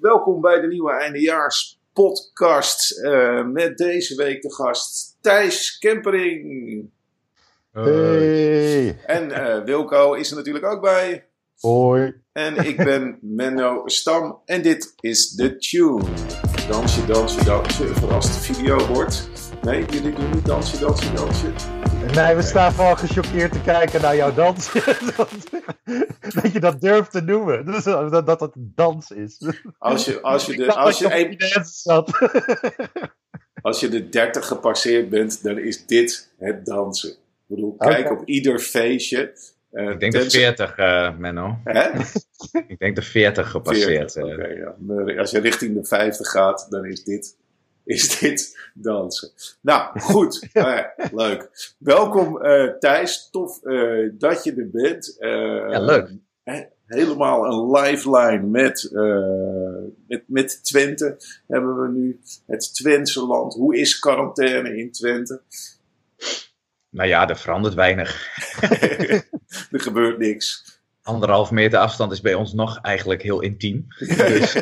Welkom bij de nieuwe eindejaars podcast uh, met deze week de gast Thijs Kempering. Hey. En uh, Wilco is er natuurlijk ook bij. Hoi. En ik ben Menno Stam en dit is The Tune. Dansje, dansje, dansje, voor als de video wordt. Nee, jullie doen niet dansje, dansje, dansje. Nee, we staan vooral gechoqueerd te kijken naar jouw dans. dat je dat durft te noemen. Dus dat, dat dat een dans is. Als je, als je de, als je, een, zat. als je de 30 gepasseerd bent, dan is dit het dansen. Ik bedoel, kijk op ieder feestje. eh, Ik denk de tenzij- 40, eh Menno. Hè? Ik denk de 40 gepasseerd. 40, oké, ja. Als je richting de 50 gaat, dan is dit, is dit dansen. Nou, goed. Nou leuk. Welkom eh, Thijs. Tof eh, dat je er bent. Eh, Ja, leuk. Helemaal een lifeline met, met, met Twente hebben we nu. Het Twentse land. Hoe is quarantaine in Twente? Nou ja, er verandert weinig. er gebeurt niks. Anderhalf meter afstand is bij ons nog eigenlijk heel intiem. Dus,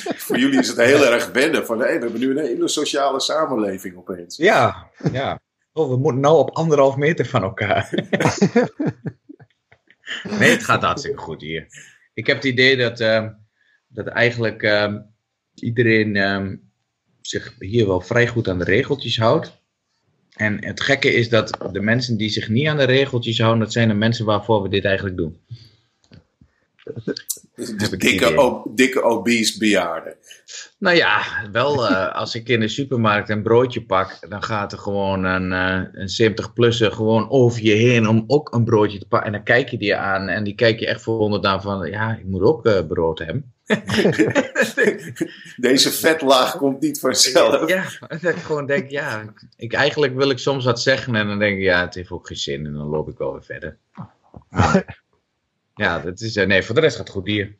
Voor jullie is het heel erg wennen. Van, hey, we hebben nu een hele sociale samenleving opeens. ja, ja. Oh, we moeten nou op anderhalf meter van elkaar. nee, het gaat hartstikke goed hier. Ik heb het idee dat, ehm, dat eigenlijk ehm, iedereen ehm, zich hier wel vrij goed aan de regeltjes houdt. En het gekke is dat de mensen die zich niet aan de regeltjes houden, dat zijn de mensen waarvoor we dit eigenlijk doen. Dus dikke, idee. o- dikke obese bejaarden. Nou ja, wel eh, als ik in de supermarkt een broodje pak, dan gaat er gewoon een, eh, een 70-plusser gewoon over je heen om ook een broodje te pakken. En dan kijk je die aan en die kijk je echt verwonderd aan van, ja, ik moet ook eh, brood hebben. Deze vetlaag komt niet vanzelf. Ja, dat ik gewoon denk, ja, ik, eigenlijk wil ik soms wat zeggen en dan denk ik, ja, het heeft ook geen zin en dan loop ik wel weer verder. Maar, ja, dat is, eh, nee, voor de rest gaat het goed hier.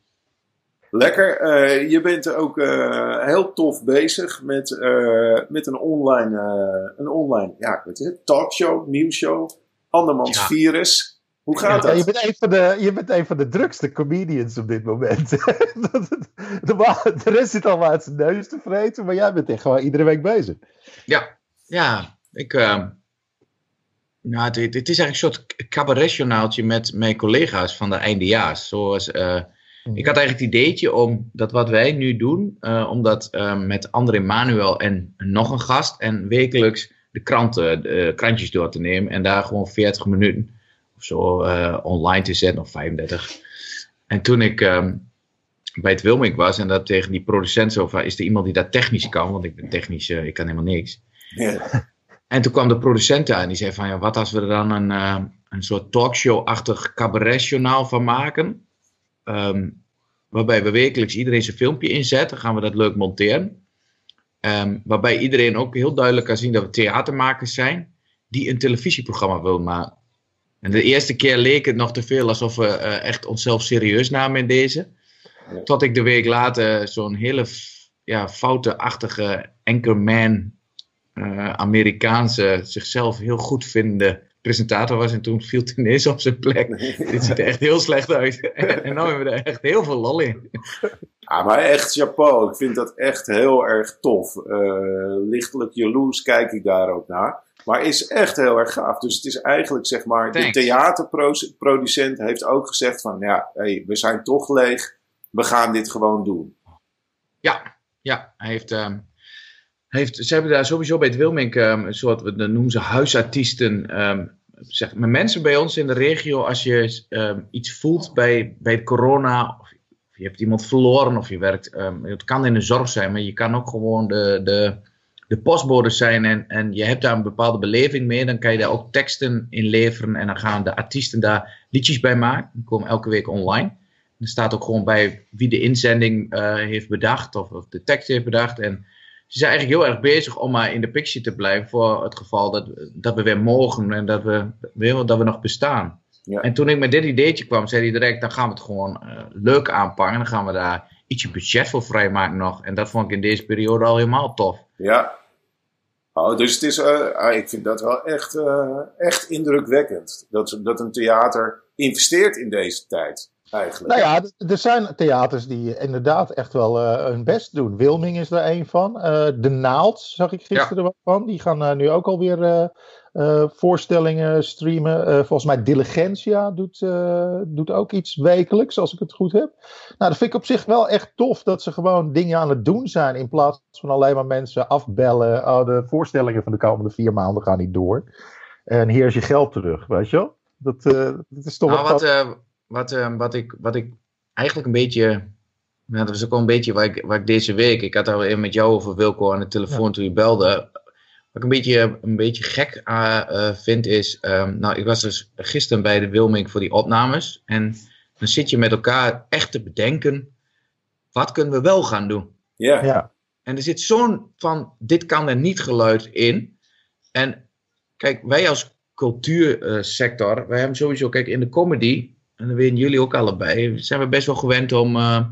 Lekker. eh, je bent ook eh, heel tof bezig met, eh, met een online, eh, een online ja, wat is het? talkshow, nieuwsshow. Andermans Ja. virus. Hoe gaat Ja, je, dat? bent een van de, je bent een van de drukste comedians op dit moment. Dat- de, de rest zit allemaal uit zijn neus te vreten, maar jij bent echt gewoon iedere week bezig. Ja, ja, ik. Nou, het, het is eigenlijk een soort cabaretjournaaltje met mijn collega's van de eindejaars. Zoals, eh, ik had eigenlijk het ideetje om dat wat wij nu doen, eh, om dat eh, met André Manuel en nog een gast en wekelijks de kranten, de krantjes door te nemen en daar gewoon 40 minuten of zo eh, online te zetten, of 35. En toen ik ehm, bij het Wilming was en dat tegen die producent zo van, is er iemand die dat technisch kan? Want ik ben technisch, ik kan helemaal niks. Ja. En toen kwam de producent aan en die zei van, ja, wat als we er dan een, eh, een soort talkshow-achtig cabaretjournaal van maken? Ehm, waarbij we wekelijks iedereen zijn filmpje inzet, dan gaan we dat leuk monteren. Ehm, waarbij iedereen ook heel duidelijk kan zien dat we theatermakers zijn die een televisieprogramma willen maken. En de eerste keer leek het nog te veel alsof we eh, echt onszelf serieus namen in deze. Tot ik de week later zo'n hele ja, foute-achtige anchorman, Amerikaanse, zichzelf heel goed vindende presentator was. En toen viel het ineens op zijn plek. Dit ziet er echt heel slecht uit. en nu hebben we er echt heel veel lol in. Ah, maar echt chapeau. Ik vind dat echt heel erg tof. Eh, lichtelijk jaloers kijk ik daar ook naar. Maar is echt heel erg gaaf. Dus het is eigenlijk, zeg maar, de theaterproducent heeft ook gezegd van, ja, hey, we zijn toch leeg. We gaan dit gewoon doen. Ja, ja. Hij heeft, ehm, heeft, ze hebben daar sowieso bij het Wilmink ehm, een soort, we noemen ze huisartiesten. ehm, zeg, maar mensen bij ons in de regio, als je ehm, iets voelt bij, bij corona, of je hebt iemand verloren of je werkt, het kan in de zorg zijn, maar je kan ook gewoon de, de, de postbode zijn en, en je hebt daar een bepaalde beleving mee, dan kan je daar ook teksten in leveren en dan gaan de artiesten daar liedjes bij maken. Die komen elke week online. Er staat ook gewoon bij wie de inzending eh, heeft bedacht of, of de tekst heeft bedacht. En ze zijn eigenlijk heel erg bezig om maar in de picture te blijven voor het geval dat, dat we weer mogen en dat we, dat we nog bestaan. Ja. En toen ik met dit ideetje kwam, zei hij direct, dan gaan we het gewoon eh, leuk aanpakken. Dan gaan we daar ietsje budget voor vrijmaken nog. En dat vond ik in deze periode al helemaal tof. Ja. Oh, dus het is, eh, ah, ik vind dat wel echt, eh, echt indrukwekkend. Dat, dat een theater investeert in deze tijd. Eigenlijk. Nou ja, er zijn theaters die inderdaad echt wel eh, hun best doen. Wilming is er een van. Eh, de Naald zag ik gisteren wat van. Die gaan eh, nu ook alweer eh eh, voorstellingen streamen. Eh, volgens mij Diligentia doet, eh, doet ook iets wekelijks, als ik het goed heb. Nou, dat vind ik op zich wel echt tof dat ze gewoon dingen aan het doen zijn. In plaats van alleen maar mensen afbellen. Oh, de voorstellingen van de komende vier maanden gaan niet door. En hier is je geld terug, weet je wel? Dat, eh, dat is toch Nou, wel wat, eh, wat, eh, wat, ik, wat ik eigenlijk een beetje. Nou, dat was ook wel een beetje waar ik, waar ik deze week. Ik had al even met jou over Wilco aan de telefoon toen je belde. Wat ik een beetje, een beetje gek eh, eh, vind is. ehm, nou, ik was dus gisteren bij de Wilming voor die opnames. En dan zit je met elkaar echt te bedenken. Wat kunnen we wel gaan doen? Ja, Ja. En er zit zo'n van, dit kan er niet geluid in. En kijk, wij als cultuursector, wij hebben sowieso, kijk, in de comedy, en dat weten jullie ook allebei, zijn we best wel gewend om eh,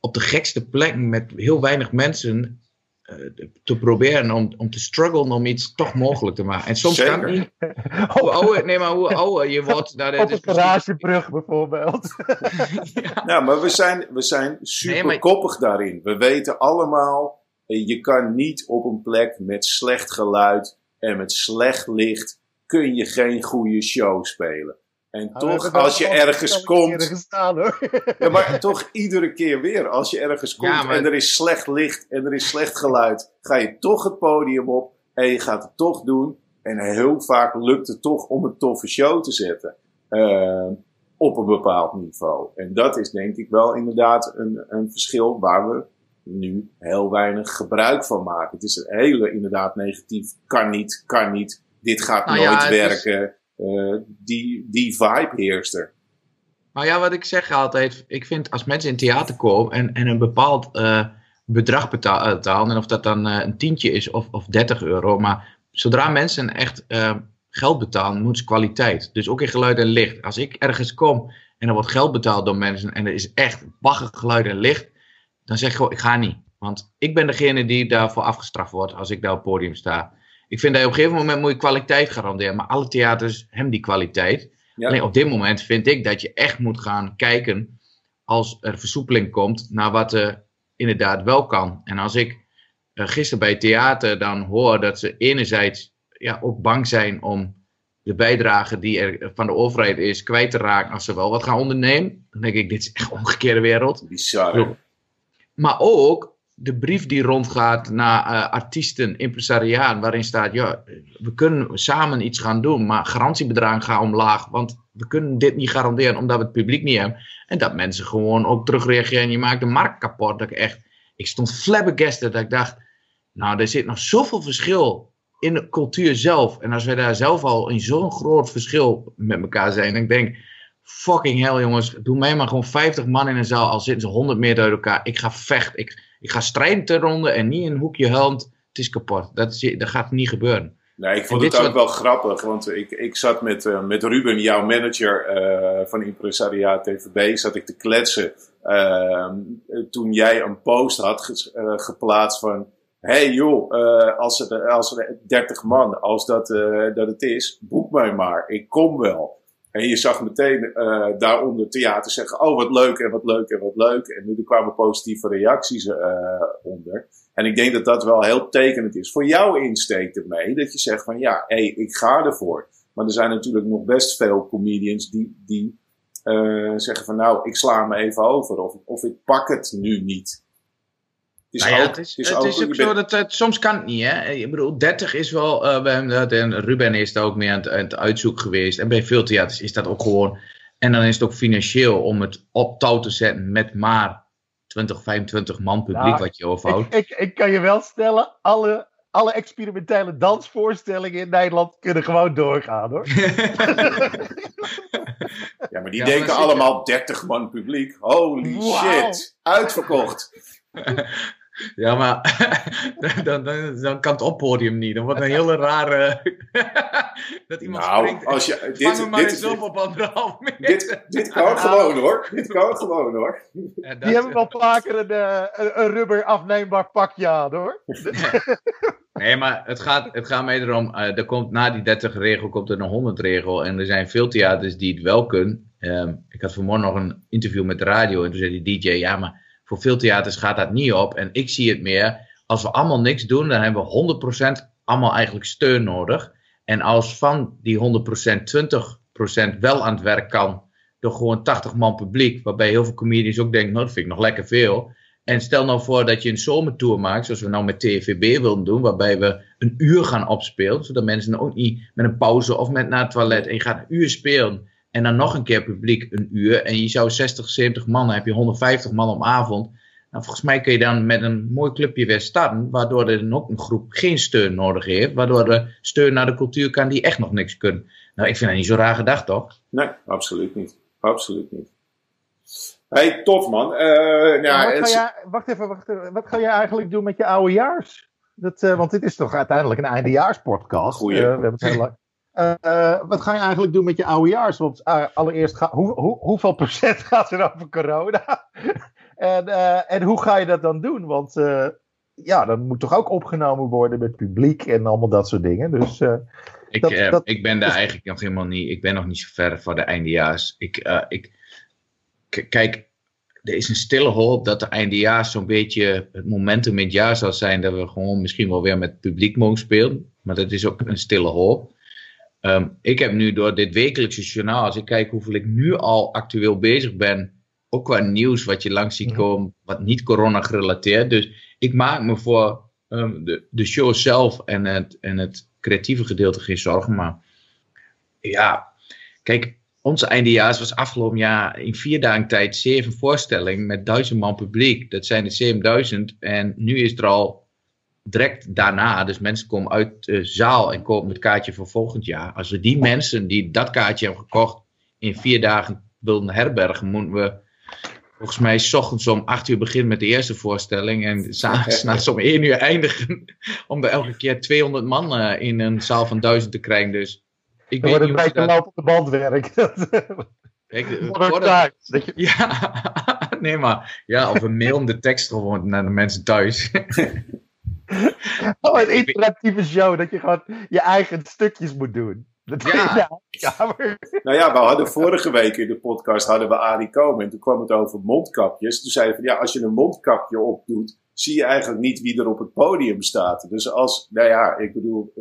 op de gekste plekken met heel weinig mensen eh, te proberen om, om te struggelen om iets toch mogelijk te maken. En soms kan Zeker. niet. Hoe ouder, nee, maar hoe ouder je wordt, nou, dat Op is een garagebrug bijvoorbeeld. Nou, maar we zijn, we zijn super Nee, maar- koppig daarin. We weten allemaal, eh, je kan niet op een plek met slecht geluid en met slecht licht, kun je geen goede show spelen. En toch, als je ergens komt, Gestaan, hoor. ja, maar toch iedere keer weer, als je ergens komt Ja, maar- en er is slecht licht en er is slecht geluid, ga je toch het podium op en je gaat het toch doen. En heel vaak lukt het toch om een toffe show te zetten. eh, op een bepaald niveau. En dat is denk ik wel inderdaad een, een verschil waar we nu heel weinig gebruik van maken. Het is een hele inderdaad negatief, kan niet, kan niet, dit gaat Nou nooit werken. Die, die vibe heerst er. Maar ja, wat ik zeg altijd, ik vind als mensen in theater komen en, en een bepaald eh, bedrag eh, betalen, en of dat dan eh, een tientje is of, of 30 euro, maar zodra mensen echt eh, geld betalen, moet ze kwaliteit. Dus ook in geluid en licht. Als ik ergens kom en er wordt geld betaald door mensen en er is echt bagger geluid en licht, dan zeg ik gewoon, ik ga niet. Want ik ben degene die daarvoor afgestraft wordt als ik daar op het podium sta. Ik vind dat op een gegeven moment moet je kwaliteit garanderen, maar alle theaters hebben die kwaliteit. Ja. Alleen op dit moment vind ik dat je echt moet gaan kijken als er versoepeling komt naar wat er inderdaad wel kan. En als ik eh, gisteren bij het theater dan hoor dat ze enerzijds ja, ook bang zijn om de bijdrage die er van de overheid is kwijt te raken als ze wel wat gaan ondernemen, dan denk ik, dit is echt omgekeerde wereld. Bizar. Maar ook de brief die rondgaat naar eh, artiesten, impresariaten, waarin staat: ja, we kunnen samen iets gaan doen, maar garantiebedragen gaan omlaag, want we kunnen dit niet garanderen omdat we het publiek niet hebben. En dat mensen gewoon ook terugreageren en je maakt de markt kapot. Dat ik echt, ik stond flabbergasted dat ik dacht: nou, er zit nog zoveel verschil in de cultuur zelf. En als wij daar zelf al in zo'n groot verschil met elkaar zijn, dan denk. Fucking hell, jongens. Doe mij maar gewoon 50 man in een zaal. Al zitten ze 100 meter uit elkaar. Ik ga vechten. Ik, ik ga strijden ter ronde en niet in een hoekje helend. Het is kapot. Dat, is, dat gaat niet gebeuren. Nee, ik vond het ook soort- wel grappig, want ik, ik zat met, eh, met Ruben, jouw manager eh, van Impresariaat TVB, zat ik te kletsen. eh, toen jij een post had geplaatst van, hey joh, als, er, als er 30 man, als dat, dat het is, boek mij maar, ik kom wel. En je zag meteen eh, daaronder theater zeggen, oh wat leuk en wat leuk en wat leuk. En er kwamen positieve reacties eh, onder. En ik denk dat dat wel heel tekenend is voor jouw insteek ermee. Dat je zegt van ja, hé, ik ga ervoor. Maar er zijn natuurlijk nog best veel comedians die, die eh, zeggen van nou, ik sla me even over. Of, of ik pak het nu niet. Is Nou ja, ook, het is, het is het ook, is je ook zo bent- dat het soms kan het niet. Hè? Ik bedoel, 30 is wel. eh, we hebben dat, en Ruben is daar ook mee aan het, aan het uitzoeken geweest. En bij veel theaters is dat ook gewoon. En dan is het ook financieel om het op touw te zetten met maar 20, 25 man publiek Nou, wat je overhoudt. Ik, ik, ik kan je wel stellen, alle, alle experimentele dansvoorstellingen in Nederland kunnen gewoon doorgaan hoor. ja, maar die Ja, denken maar zit je- allemaal 30 man publiek. Holy shit, uitverkocht. Ja, maar dan, dan, dan kan het oppodium niet. Dan wordt een hele rare... dat iemand Nou, springt. als je- Vang dit- hem maar dit- eens op op anderhalf meter. Dit, dit kan gewoon hoor. Dit kan gewoon hoor. Dat- Die hebben wel vaker een, eh, een, een rubber afneembaar pakje aan hoor. Nee, maar het gaat, het gaat mij erom, eh, er komt, na die 30 regel komt er een 100 regel. En er zijn veel theaters die het wel kunnen. Ehm, ik had vanmorgen nog een interview met de radio en toen zei die DJ, ja, maar voor veel theaters gaat dat niet op. En ik zie het meer, als we allemaal niks doen, dan hebben we 100% allemaal eigenlijk steun nodig. En als van die 100% 20% wel aan het werk kan, door gewoon 80 man publiek, waarbij heel veel comedians ook denken, nou dat vind ik nog lekker veel. En stel nou voor dat je een zomertour maakt, zoals we nou met TVB willen doen, waarbij we een uur gaan opspelen, zodat mensen ook niet met een pauze of met naar het toilet, en je gaat een uur spelen en dan nog een keer publiek een uur, en je zou 60, 70 man, dan heb je 150 man om avond. Nou, volgens mij kun je dan met een mooi clubje weer starten, waardoor er dan ook een groep geen steun nodig heeft, waardoor de steun naar de cultuur kan die echt nog niks kunnen. Nou, ik vind dat niet zo raar gedacht, toch? Nee, absoluut niet. Absoluut niet. hey, tof man. Eh, ja, wat, het- ga jij, wacht even, wacht even. Wat ga je eigenlijk doen met je oudejaars? Dat, eh, want dit is toch uiteindelijk een eindejaarspodcast. Goeie. Eh, we hebben het heel lang. Eh, wat ga je eigenlijk doen met je oudejaars? Want eh, allereerst, ga, hoe, hoe, hoeveel procent gaat er over corona? en, eh, en hoe ga je dat dan doen? Want ja, dan moet toch ook opgenomen worden met publiek en allemaal dat soort dingen. Dus Ik, Dat- dat- ik ben daar eigenlijk nog helemaal niet. Ik ben nog niet zo ver voor de eindejaars. Ik, ik, kijk, er is een stille hoop dat de eindejaars zo'n beetje het momentum in het jaar zal zijn dat we gewoon misschien wel weer met het publiek mogen spelen. Maar dat is ook een stille hoop. Ehm, ik heb nu door dit wekelijkse journaal, als ik kijk hoeveel ik nu al actueel bezig ben, ook qua nieuws wat je langs ziet Mhm. komen, wat niet corona gerelateerd. Dus ik maak me voor ehm, de, de show zelf en het, en het creatieve gedeelte geen zorgen. Maar ja, kijk, onze eindejaars was afgelopen jaar in vier dagen tijd zeven voorstellingen met duizend man publiek. Dat zijn er 7000 en nu is er al direct daarna, dus mensen komen uit de zaal en kopen het kaartje voor volgend jaar. Als we die mensen die dat kaartje hebben gekocht in vier dagen wilden herbergen, moeten we volgens mij 's ochtends om acht uur beginnen met de eerste voorstelling en s'avonds om één uur eindigen om er elke keer 200 man eh, in een zaal van duizend te krijgen. Dus ik dan weet wordt niet het beetje dat... bandwerk. Kijk, de- times, dat je- Ja, nee maar, ja, of een mailende tekst gewoon naar de mensen thuis. Oh, een interactieve show, dat je gewoon je eigen stukjes moet doen. Dat Ja. huiskamer. Nou ja, we hadden vorige week in de podcast hadden we Arie komen en toen kwam het over mondkapjes. Toen zei hij van ja, als je een mondkapje opdoet, zie je eigenlijk niet wie er op het podium staat. Dus als, nou ja, ik bedoel,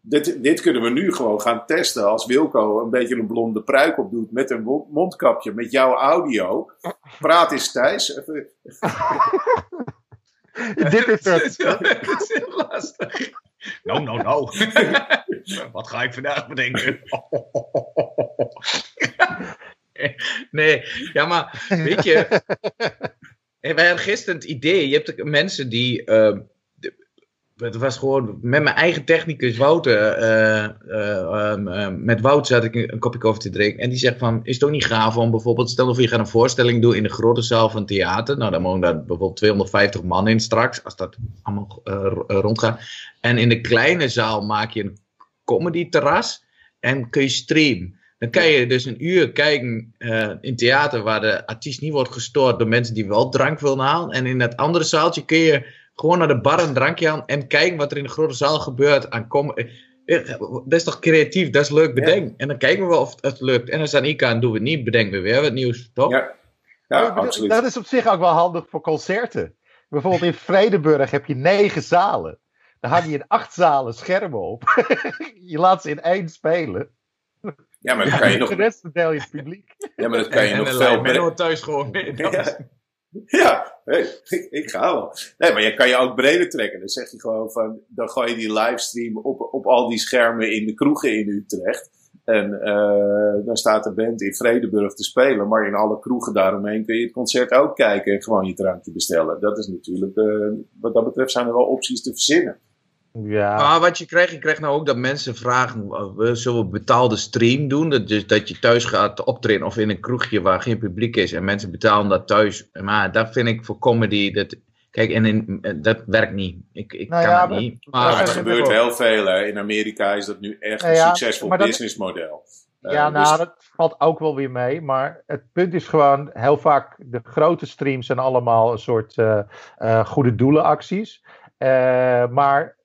dit, dit kunnen we nu gewoon gaan testen. Als Wilco een beetje een blonde pruik opdoet met een mo- mondkapje, met jouw audio. Praat eens Thijs. Dit is het. Dat is heel lastig. Nou, nou, nou. Wat ga ik vandaag bedenken? Nee, ja, maar weet je, wij hadden gisteren het idee, je hebt mensen die, ehm, het was gewoon met mijn eigen technicus Wouter, eh, eh, eh, met Wouter zat ik een, kopje koffie te drinken en die zegt van, is het ook niet gaaf om bijvoorbeeld, stel of je gaat een voorstelling doen in de grote zaal van theater, nou dan mogen daar bijvoorbeeld 250 man in straks, als dat allemaal rondgaat, en in de kleine zaal maak je een comedy terras en kun je streamen. Dan kan je dus een uur kijken in theater waar de artiest niet wordt gestoord door mensen die wel drank willen halen. En in dat andere zaaltje kun je gewoon naar de bar een drankje aan en kijken wat er in de grote zaal gebeurt. Aan kom- eh, eh, dat is toch creatief, dat is leuk bedenk. En dan kijken we wel of het lukt. En als dan niet kan, doen we het niet, bedenken we weer wat nieuws, toch? ja, ja, Ik absoluut. Dat is op zich ook wel handig voor concerten. Bijvoorbeeld in Vredenburg heb je negen zalen. Dan hang je in acht zalen schermen op. je laat ze in één spelen. Ja, maar dan kan je nog, De rest deel je het publiek. ja, maar dat kan je en nog dan veel. Menno thuis gewoon mee. Ja, ja hey, ik, ga wel. Nee, maar je kan je ook breder trekken. Dan zeg je gewoon van, dan gooi je die livestream op, op al die schermen in de kroegen in Utrecht. En eh, dan staat de band in Vredeburg te spelen, maar in alle kroegen daaromheen kun je het concert ook kijken en gewoon je drankje bestellen. Dat is natuurlijk, eh, wat dat betreft zijn er wel opties te verzinnen. Ja. Maar wat je krijgt, je krijgt nou ook dat mensen vragen, we zullen we betaalde stream doen? Dat, dus dat je thuis gaat optreden of in een kroegje waar geen publiek is en mensen betalen dat thuis. Maar dat vind ik voor comedy, dat, Kijk, en in, dat werkt niet. Ik, ik Nou kan ja, het maar- niet. Maar Maar, het dat gebeurt heel veel. Hè. In Amerika is dat nu echt Nou een succesvol businessmodel. Eh, Ja, dus- nou, dat valt ook wel weer mee. Maar het punt is gewoon, heel vaak, de grote streams zijn allemaal een soort eh, eh, goede doelenacties. Eh, maar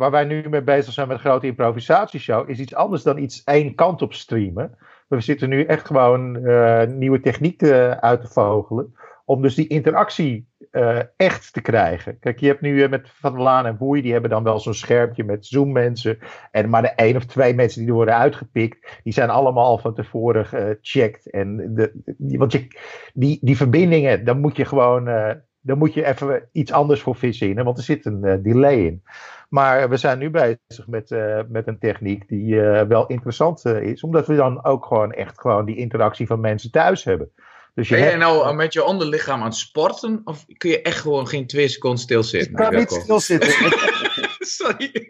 waar wij nu mee bezig zijn met een grote improvisatieshow, is iets anders dan iets één kant op streamen. We zitten nu echt gewoon eh, nieuwe technieken uit te vogelen. Om dus die interactie eh, echt te krijgen. Kijk, je hebt nu eh, met Van der Laan en Boei, die hebben dan wel zo'n schermpje met Zoom mensen. En maar de één of twee mensen die er worden uitgepikt, die zijn allemaal al van tevoren gecheckt. En de, die, want je, die, die verbindingen, dan moet je gewoon. eh, dan moet je even iets anders voor verzinnen, want er zit een eh, delay in. Maar we zijn nu bezig met, eh, met een techniek die eh, wel interessant eh, is, omdat we dan ook gewoon echt gewoon die interactie van mensen thuis hebben. Dus je ben jij hebt- nou met je onderlichaam aan het sporten? Of kun je echt gewoon geen twee seconden stilzitten? ik kan niet stilzitten. Sorry.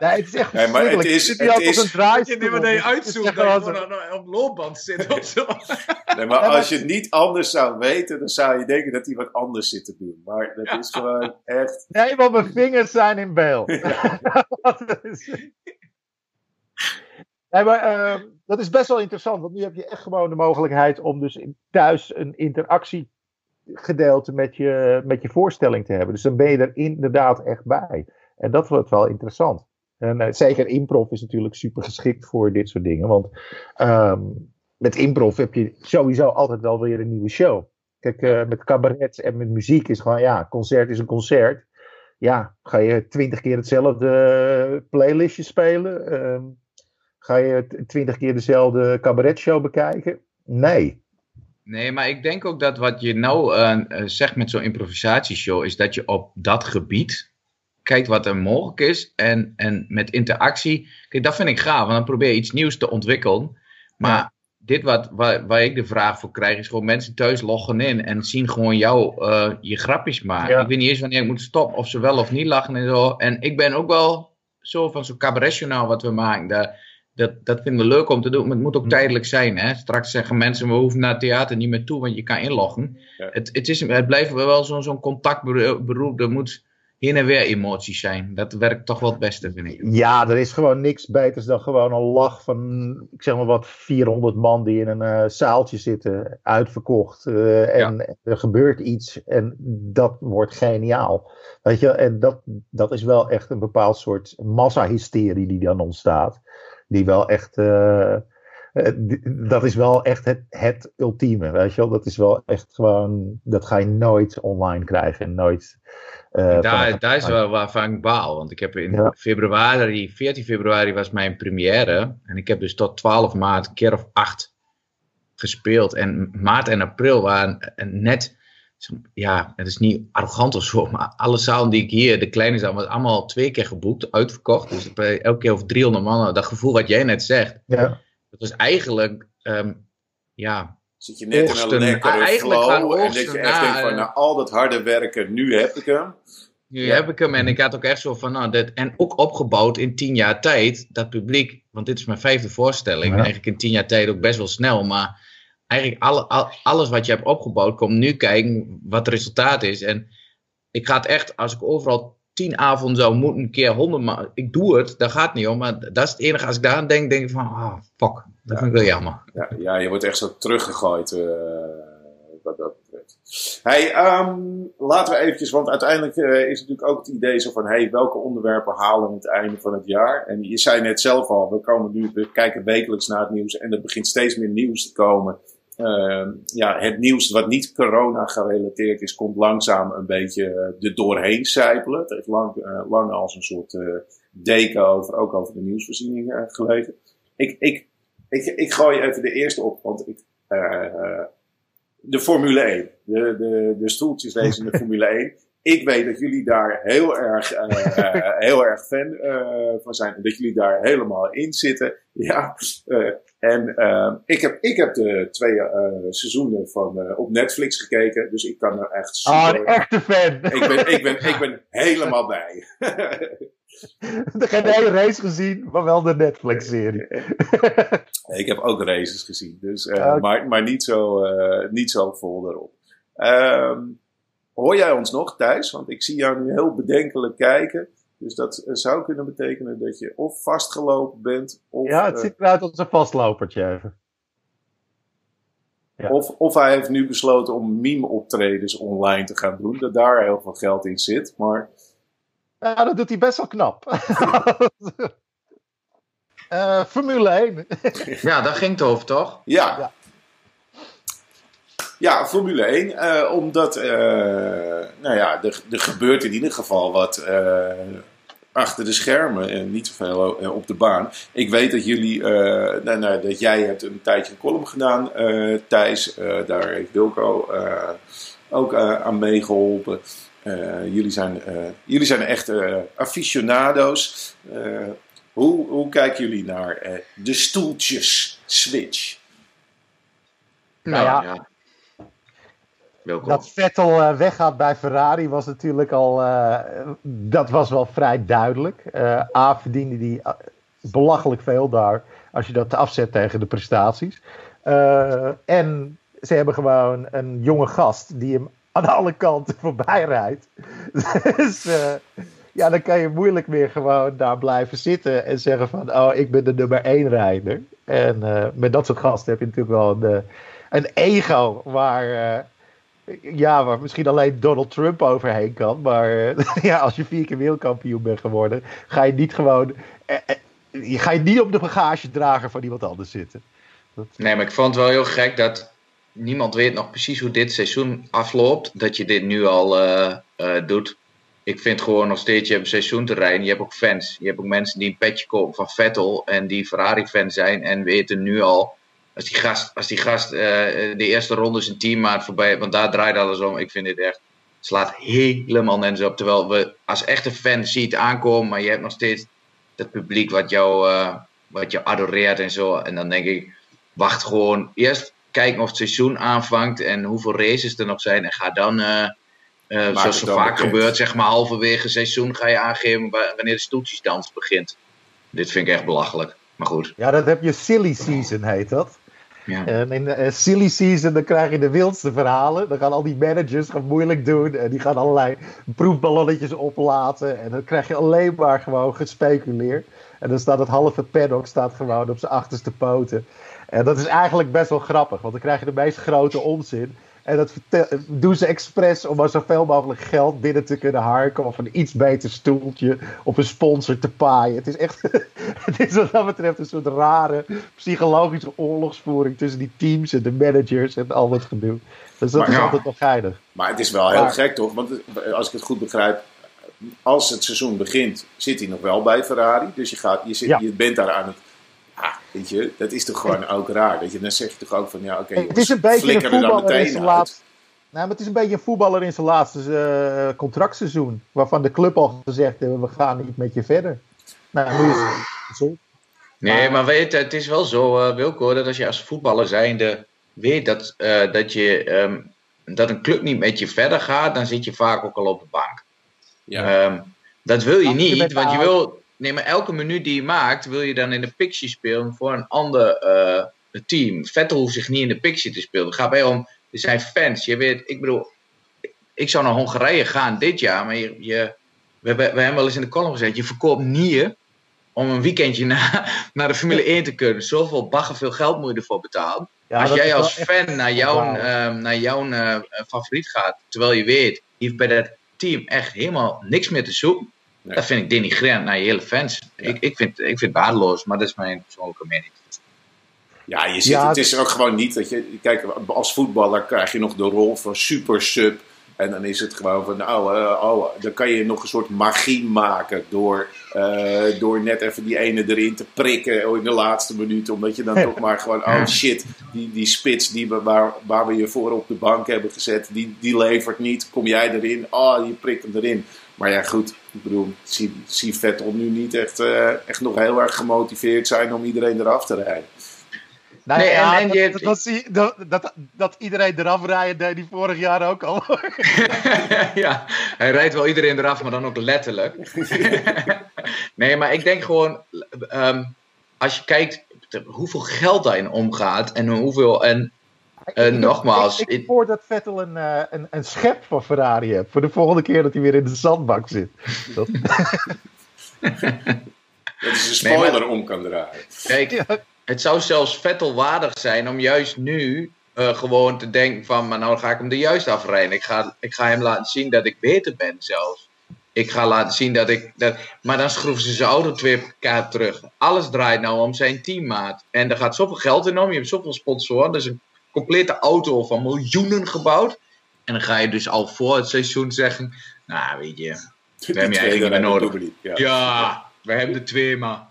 Nee, het is echt Nee, maar het is- het is- een draaistoel. Je neemt dat je uitzoekt dat je gewoon loopband zit of zo. Nee, maar als je het niet anders zou weten, dan zou je denken dat hij wat anders zit te doen. Maar dat is gewoon echt. Nee, want mijn vingers zijn in beeld. Dat is- nee, maar eh, dat is best wel interessant, want nu heb je echt gewoon de mogelijkheid om dus in- thuis een interactiegedeelte met je, met je voorstelling te hebben. Dus dan ben je er inderdaad echt bij. En dat wordt wel interessant. En eh, zeker improv is natuurlijk super geschikt voor dit soort dingen, want ehm, met improv heb je sowieso altijd wel weer een nieuwe show. Kijk, eh, met cabaret en met muziek is gewoon, ja, concert is een concert. Ja, ga je twintig keer hetzelfde playlistje spelen? Ehm, ga je twintig keer dezelfde cabaretshow bekijken? Nee. Nee, maar ik denk ook dat wat je nou eh, eh, zegt met zo'n improvisatieshow, is dat je op dat gebied kijkt wat er mogelijk is. En, en met interactie, kijk, dat vind ik gaaf, want dan probeer je iets nieuws te ontwikkelen. Maar dit wat, waar, waar ik de vraag voor krijg, is gewoon mensen thuis loggen in en zien gewoon jou eh, je grapjes maken. Ja. Ik weet niet eens wanneer ik moet stoppen, of ze wel of niet lachen en zo. En ik ben ook wel zo van zo'n cabaretjournaal wat we maken. Daar, dat, dat vinden we leuk om te doen, maar het moet ook Hm. tijdelijk zijn. Hè? Straks zeggen mensen, we hoeven naar het theater niet meer toe, want je kan inloggen. Ja. Het, het, is, het blijft wel zo'n zo'n contactberoep. Er moet heen en weer emoties zijn. Dat werkt toch wel het beste, vind ik. Ja, er is gewoon niks beters dan gewoon een lach van, ik zeg maar wat, 400 man die in een eh, zaaltje zitten, uitverkocht. eh, en er gebeurt iets en dat wordt geniaal. Weet je, en dat, dat is wel echt een bepaald soort massahysterie die dan ontstaat. Die wel echt, eh, dat is wel echt het, het ultieme, weet je wel. Dat is wel echt gewoon, dat ga je nooit online krijgen en nooit... eh, van- Daar, daar is wel waarvan ik baal. Want ik heb in Ja. februari, 14 februari was mijn première. En ik heb dus tot 12 maart een keer of acht gespeeld. En maart en april waren net, ja, het is niet arrogant of zo. Maar alle zalen die ik hier, de kleine zaal, was allemaal twee keer geboekt, uitverkocht. Dus elke keer over 300 man. Dat gevoel wat jij net zegt. ja. Dat was eigenlijk, ehm, ja, Zit je net in Oogsten. een lekkere Ah, eigenlijk gaan flow. En dat je echt na, denkt van, eh, nou, al dat harde werken, nu heb ik hem. Nu Ja. heb ik hem en ik had ook echt zo van, nou, dit, en ook opgebouwd in tien jaar tijd, dat publiek, want dit is mijn vijfde voorstelling, Ja. eigenlijk in tien jaar tijd ook best wel snel, maar eigenlijk alle, al- alles wat je hebt opgebouwd, kom nu kijken wat het resultaat is. En ik ga het echt, als ik overal tien avonden zou moeten, een keer honderd maal, ik doe het, daar gaat het niet om, maar dat is het enige, als ik daar aan denk, denk ik van, ah, fuck, dat vind ik wel jammer. Ja, ja, je wordt echt zo teruggegooid eh, wat dat betreft. Ehm, laten we eventjes, want uiteindelijk eh, is natuurlijk ook het idee zo van, hey, welke onderwerpen halen we het einde van het jaar? En je zei net zelf al, we komen nu, we kijken wekelijks naar het nieuws en er begint steeds meer nieuws te komen. Ehm, ja, het nieuws wat niet corona gerelateerd is, komt langzaam een beetje eh, er doorheen sijpelen. Het heeft lang, eh, lang als een soort eh, deken over, ook over de nieuwsvoorziening eh, gelegen. Ik, ik, ik, ik gooi even de eerste op, want ik, de Formule 1. De, de, de stoeltjes in de Formule 1. Ik weet dat jullie daar heel erg, eh, heel erg fan eh, van zijn. En dat jullie daar helemaal in zitten. Ja, eh, en eh, ik, heb, ik heb de twee eh, seizoenen van, eh, op Netflix gekeken. Dus ik kan er echt Ah, super... een echte fan. ik, ben, ik, ben, ik ben helemaal bij. Geen hele race gezien, maar wel de Netflix-serie. ik heb ook races gezien. Dus, eh, Ah, maar, maar niet, zo, eh, niet zo vol daarop. Ehm, Hoor jij ons nog, Thijs? Want ik zie jou nu heel bedenkelijk kijken. Dus dat zou kunnen betekenen dat je of vastgelopen bent. Of, ja, het ziet eruit als een vastlopertje even. Ja. Of, of hij heeft nu besloten om meme-optredens online te gaan doen. Dat daar heel veel geld in zit. Maar... Ja, dat doet hij best wel knap. uh, Formule 1. ja, daar ging het over, toch? Ja. ja. Ja, Formule 1. Uh, eh, omdat, uh, nou ja, er, er gebeurt in ieder geval wat uh, achter de schermen en niet zoveel op de baan. Ik weet dat jullie, nou, nou, dat jij hebt een tijdje een column gedaan, Thijs. daar heeft Wilco ook aan meegeholpen. jullie, zijn, jullie zijn echt aficionado's. hoe, hoe kijken jullie naar de stoeltjes switch? Nou ja, Dat Vettel uh, weggaat bij Ferrari was natuurlijk al. Uh, dat was wel vrij duidelijk. Uh, A verdiende die belachelijk veel daar. Als je dat afzet tegen de prestaties. en ze hebben gewoon een jonge gast die hem aan alle kanten voorbij rijdt. dus ja, dan kan je moeilijk meer gewoon daar blijven zitten en zeggen van, oh, ik ben de nummer één rijder. En met dat soort gasten heb je natuurlijk wel een, een ego waar, ja, waar misschien alleen Donald Trump overheen kan. Maar ja, als je vier keer wereldkampioen bent geworden, ga je niet gewoon. Eh, eh, je ga je niet op de bagagedrager van iemand anders zitten. Dat... Nee, maar ik vond het wel heel gek dat niemand weet nog precies hoe dit seizoen afloopt. Dat je dit nu al uh, doet. Ik vind gewoon nog steeds, je hebt een seizoen te rijden. Je hebt ook fans. Je hebt ook mensen die een petje kopen van Vettel. En die Ferrari-fan zijn. En weten nu al als die gast, als die gast uh, de eerste ronde zijn teammaat voorbij, want daar draait alles om. Ik vind dit echt, slaat helemaal nergens op. Terwijl we als echte fan ziet aankomen, maar je hebt nog steeds dat publiek wat jou, uh, wat jou adoreert en zo. En dan denk ik, wacht gewoon eerst kijken of het seizoen aanvangt en hoeveel races er nog zijn. En ga dan, uh, zoals zo vaak gebeurt, zeg maar halverwege het seizoen ga je aangeven wanneer de stoeltjesdans begint. Dit vind ik echt belachelijk. Maar goed. Ja, dat heb je silly season, heet dat. Ja. En in de uh, silly season dan krijg je de wildste verhalen. Dan gaan al die managers gaan moeilijk doen. En die gaan allerlei proefballonnetjes oplaten. En dan krijg je alleen maar gewoon gespeculeerd. En dan staat het halve paddock staat gewoon op zijn achterste poten. En dat is eigenlijk best wel grappig. Want dan krijg je de meest grote onzin. En dat doen ze expres om maar zoveel mogelijk geld binnen te kunnen harken. Of een iets beter stoeltje op een sponsor te paaien. Het is echt, het is wat dat betreft een soort rare psychologische oorlogsvoering tussen die teams en de managers en al dat gedoe. Dus dat is altijd nog geinig. Maar het is wel heel gek toch? Want als ik het goed begrijp, als het seizoen begint, zit hij nog wel bij Ferrari. Dus je, gaat, je, zit, je bent daar aan het Ah, weet je, dat is toch gewoon ook raar. Dat je, dan zeg je toch ook van, ja, oké, Het is een beetje een voetballer in zijn laatste... Nou, maar het is een beetje een voetballer in zijn laatste uh, contractseizoen. Waarvan de club al gezegd heeft, we gaan niet met je verder. Nou, nu is het zo. Nee, maar weet het is wel zo, uh, Wilco, dat als je als voetballer zijnde weet dat, uh, dat, je, um, dat een club niet met je verder gaat, dan zit je vaak ook al op de bank. Ja. Um, dat wil je niet, want je wil, nee, maar elke minuut die je maakt, wil je dan in de picture spelen voor een ander uh, team. Vettel hoeft zich niet in de picture te spelen. Het gaat bij om, er zijn fans. Je weet, ik bedoel, ik zou naar Hongarije gaan dit jaar, maar je, je we, hebben, we hebben wel eens in de column gezegd, je verkoopt niet om een weekendje naar, naar de Formule 1 te kunnen. Zoveel bagger veel geld moet je ervoor betalen. als jij als fan naar jouw, uh, naar jouw uh, favoriet gaat, terwijl je weet, die heeft bij dat team echt helemaal niks meer te zoeken. Dat vind ik denigrerend naar je hele fans. Ik, ik, vind, ik vind het waardeloos, maar dat is mijn persoonlijke mening. Ja, je zit, het is ook gewoon niet dat je. Kijk, als voetballer krijg je nog de rol van super sub. En dan is het gewoon van, nou, uh, oh, dan kan je nog een soort magie maken door, uh, door net even die ene erin te prikken in de laatste minuut. Omdat je dan toch maar gewoon, oh shit, die, die spits die we, waar, waar we je voor op de bank hebben gezet, die, die levert niet. Kom jij erin? Oh, je prikt hem erin. Maar ja, goed, ik bedoel, zie, zie Vettel nu niet echt, uh, echt nog heel erg gemotiveerd zijn om iedereen eraf te rijden. Nou, nee, ja, en, en dat, dat, dat, dat, dat, iedereen eraf rijden deed die vorig jaar ook al. ja, hij rijdt wel iedereen eraf, maar dan ook letterlijk. nee, maar ik denk gewoon, um, als je kijkt hoeveel geld daarin omgaat en hoeveel. En uh, nogmaals. Ik, ik hoor dat Vettel een, uh, een, een schep van Ferrari heeft. Voor de volgende keer dat hij weer in de zandbak zit. dat is een spoiler nee, maar, om kan draaien. Kijk, ja. het zou zelfs Vettel waardig zijn om juist nu uh, gewoon te denken van, maar nou ga ik hem er juist afrijden. Ik ga, ik ga hem laten zien dat ik beter ben zelfs. Ik ga laten zien dat ik. Dat, maar dan schroeven ze zijn auto twee keer terug. Alles draait nou om zijn teammaat. En er gaat zoveel geld in om. Je hebt zoveel sponsoren. Dus een complete auto van miljoenen gebouwd. En dan ga je dus al voor het seizoen zeggen: Nou, weet je, we hebben je eigenlijk niet meer nodig. Ja. ja, we hebben er twee, maar.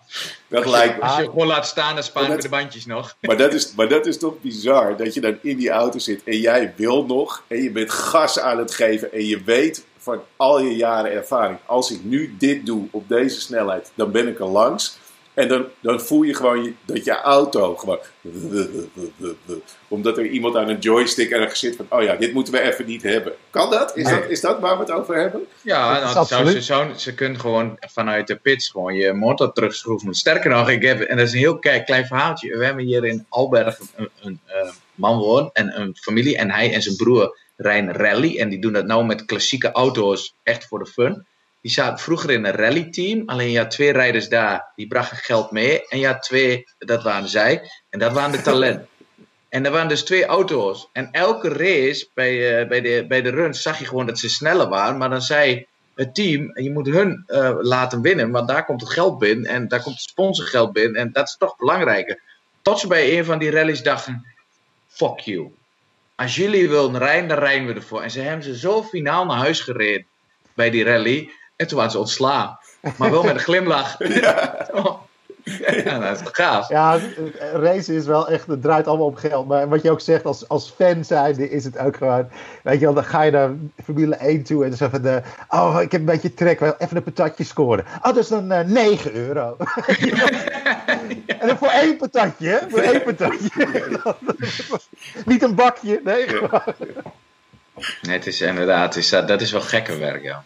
Dat als, lijkt, als je gewoon laat staan, dan sparen we de bandjes nog. Maar dat, is, maar dat is toch bizar dat je dan in die auto zit en jij wil nog. En je bent gas aan het geven en je weet van al je jaren ervaring. Als ik nu dit doe op deze snelheid, dan ben ik er langs. En dan, dan voel je gewoon dat je auto gewoon. Omdat er iemand aan een joystick ergens zit van: oh ja, dit moeten we even niet hebben. Kan dat? Is, dat, is dat waar we het over hebben? Ja, nou, zou, ze, zou, ze kunnen gewoon vanuit de pits gewoon je motor terugschroeven. Sterker nog, ik heb, en dat is een heel klein verhaaltje. We hebben hier in Alberg een, een, een uh, man woon en een familie. En hij en zijn broer rijden rally. En die doen dat nou met klassieke auto's echt voor de fun. Die zaten vroeger in een rallyteam. Alleen ja, twee rijders daar, die brachten geld mee. En ja, twee, dat waren zij. En dat waren de talenten. En er waren dus twee auto's. En elke race bij, uh, bij, de, bij de runs zag je gewoon dat ze sneller waren. Maar dan zei het team, je moet hun uh, laten winnen. Want daar komt het geld binnen. En daar komt het sponsorgeld binnen. En dat is toch belangrijker. Tot ze bij een van die rallies dachten, fuck you. Als jullie willen rijden, dan rijden we ervoor. En ze hebben ze zo finaal naar huis gereden bij die rally. En toen waren ze ontslaan. Maar wel met een glimlach. Ja. dat is gaaf. Ja, racen is wel echt, het draait allemaal om geld. Maar wat je ook zegt, als, als fan zijnde is het ook gewoon, weet je wel, dan ga je naar Formule 1 toe en dan zeg je de, oh, ik heb een beetje trek, even een patatje scoren. Oh, dat is dan uh, 9 euro. En dan voor één patatje, Voor één patatje. Niet een bakje, nee. Nee, het is inderdaad, het is, dat is wel gekke werk, ja.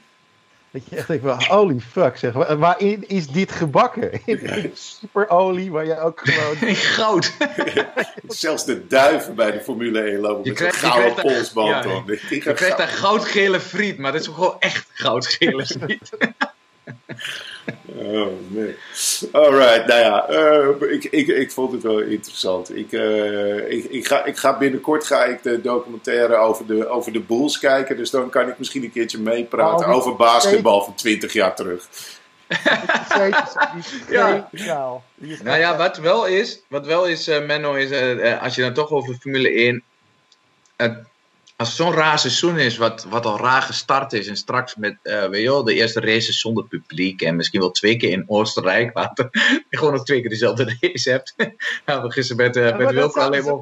Dat je echt denkt, holy fuck zeg. Waarin is dit gebakken? In superolie, waar je ook gewoon... In goud. Zelfs de duiven bij de Formule 1 lopen met een gouden polsband. Ja, je, je krijgt daar goudgele friet, maar dat is gewoon echt goudgele friet. Oh nee. Alright, nou ja, uh, ik, ik, ik vond het wel interessant. Ik, uh, ik, ik, ga, ik ga binnenkort ga ik de documentaire over de, over de Bulls kijken. Dus dan kan ik misschien een keertje meepraten oh, over basketbal van 20 jaar terug. ja. Nou ja, wat wel is, wat wel is uh, Menno, is als je dan toch over Formule 1 als het zo'n raar seizoen is, wat, wat al raar gestart is, en straks met uh, weet je wel, de eerste races zonder publiek en misschien wel twee keer in Oostenrijk, waar je gewoon nog twee keer dezelfde race hebt. nou, we gisteren met, uh, met Wilco alleen maar.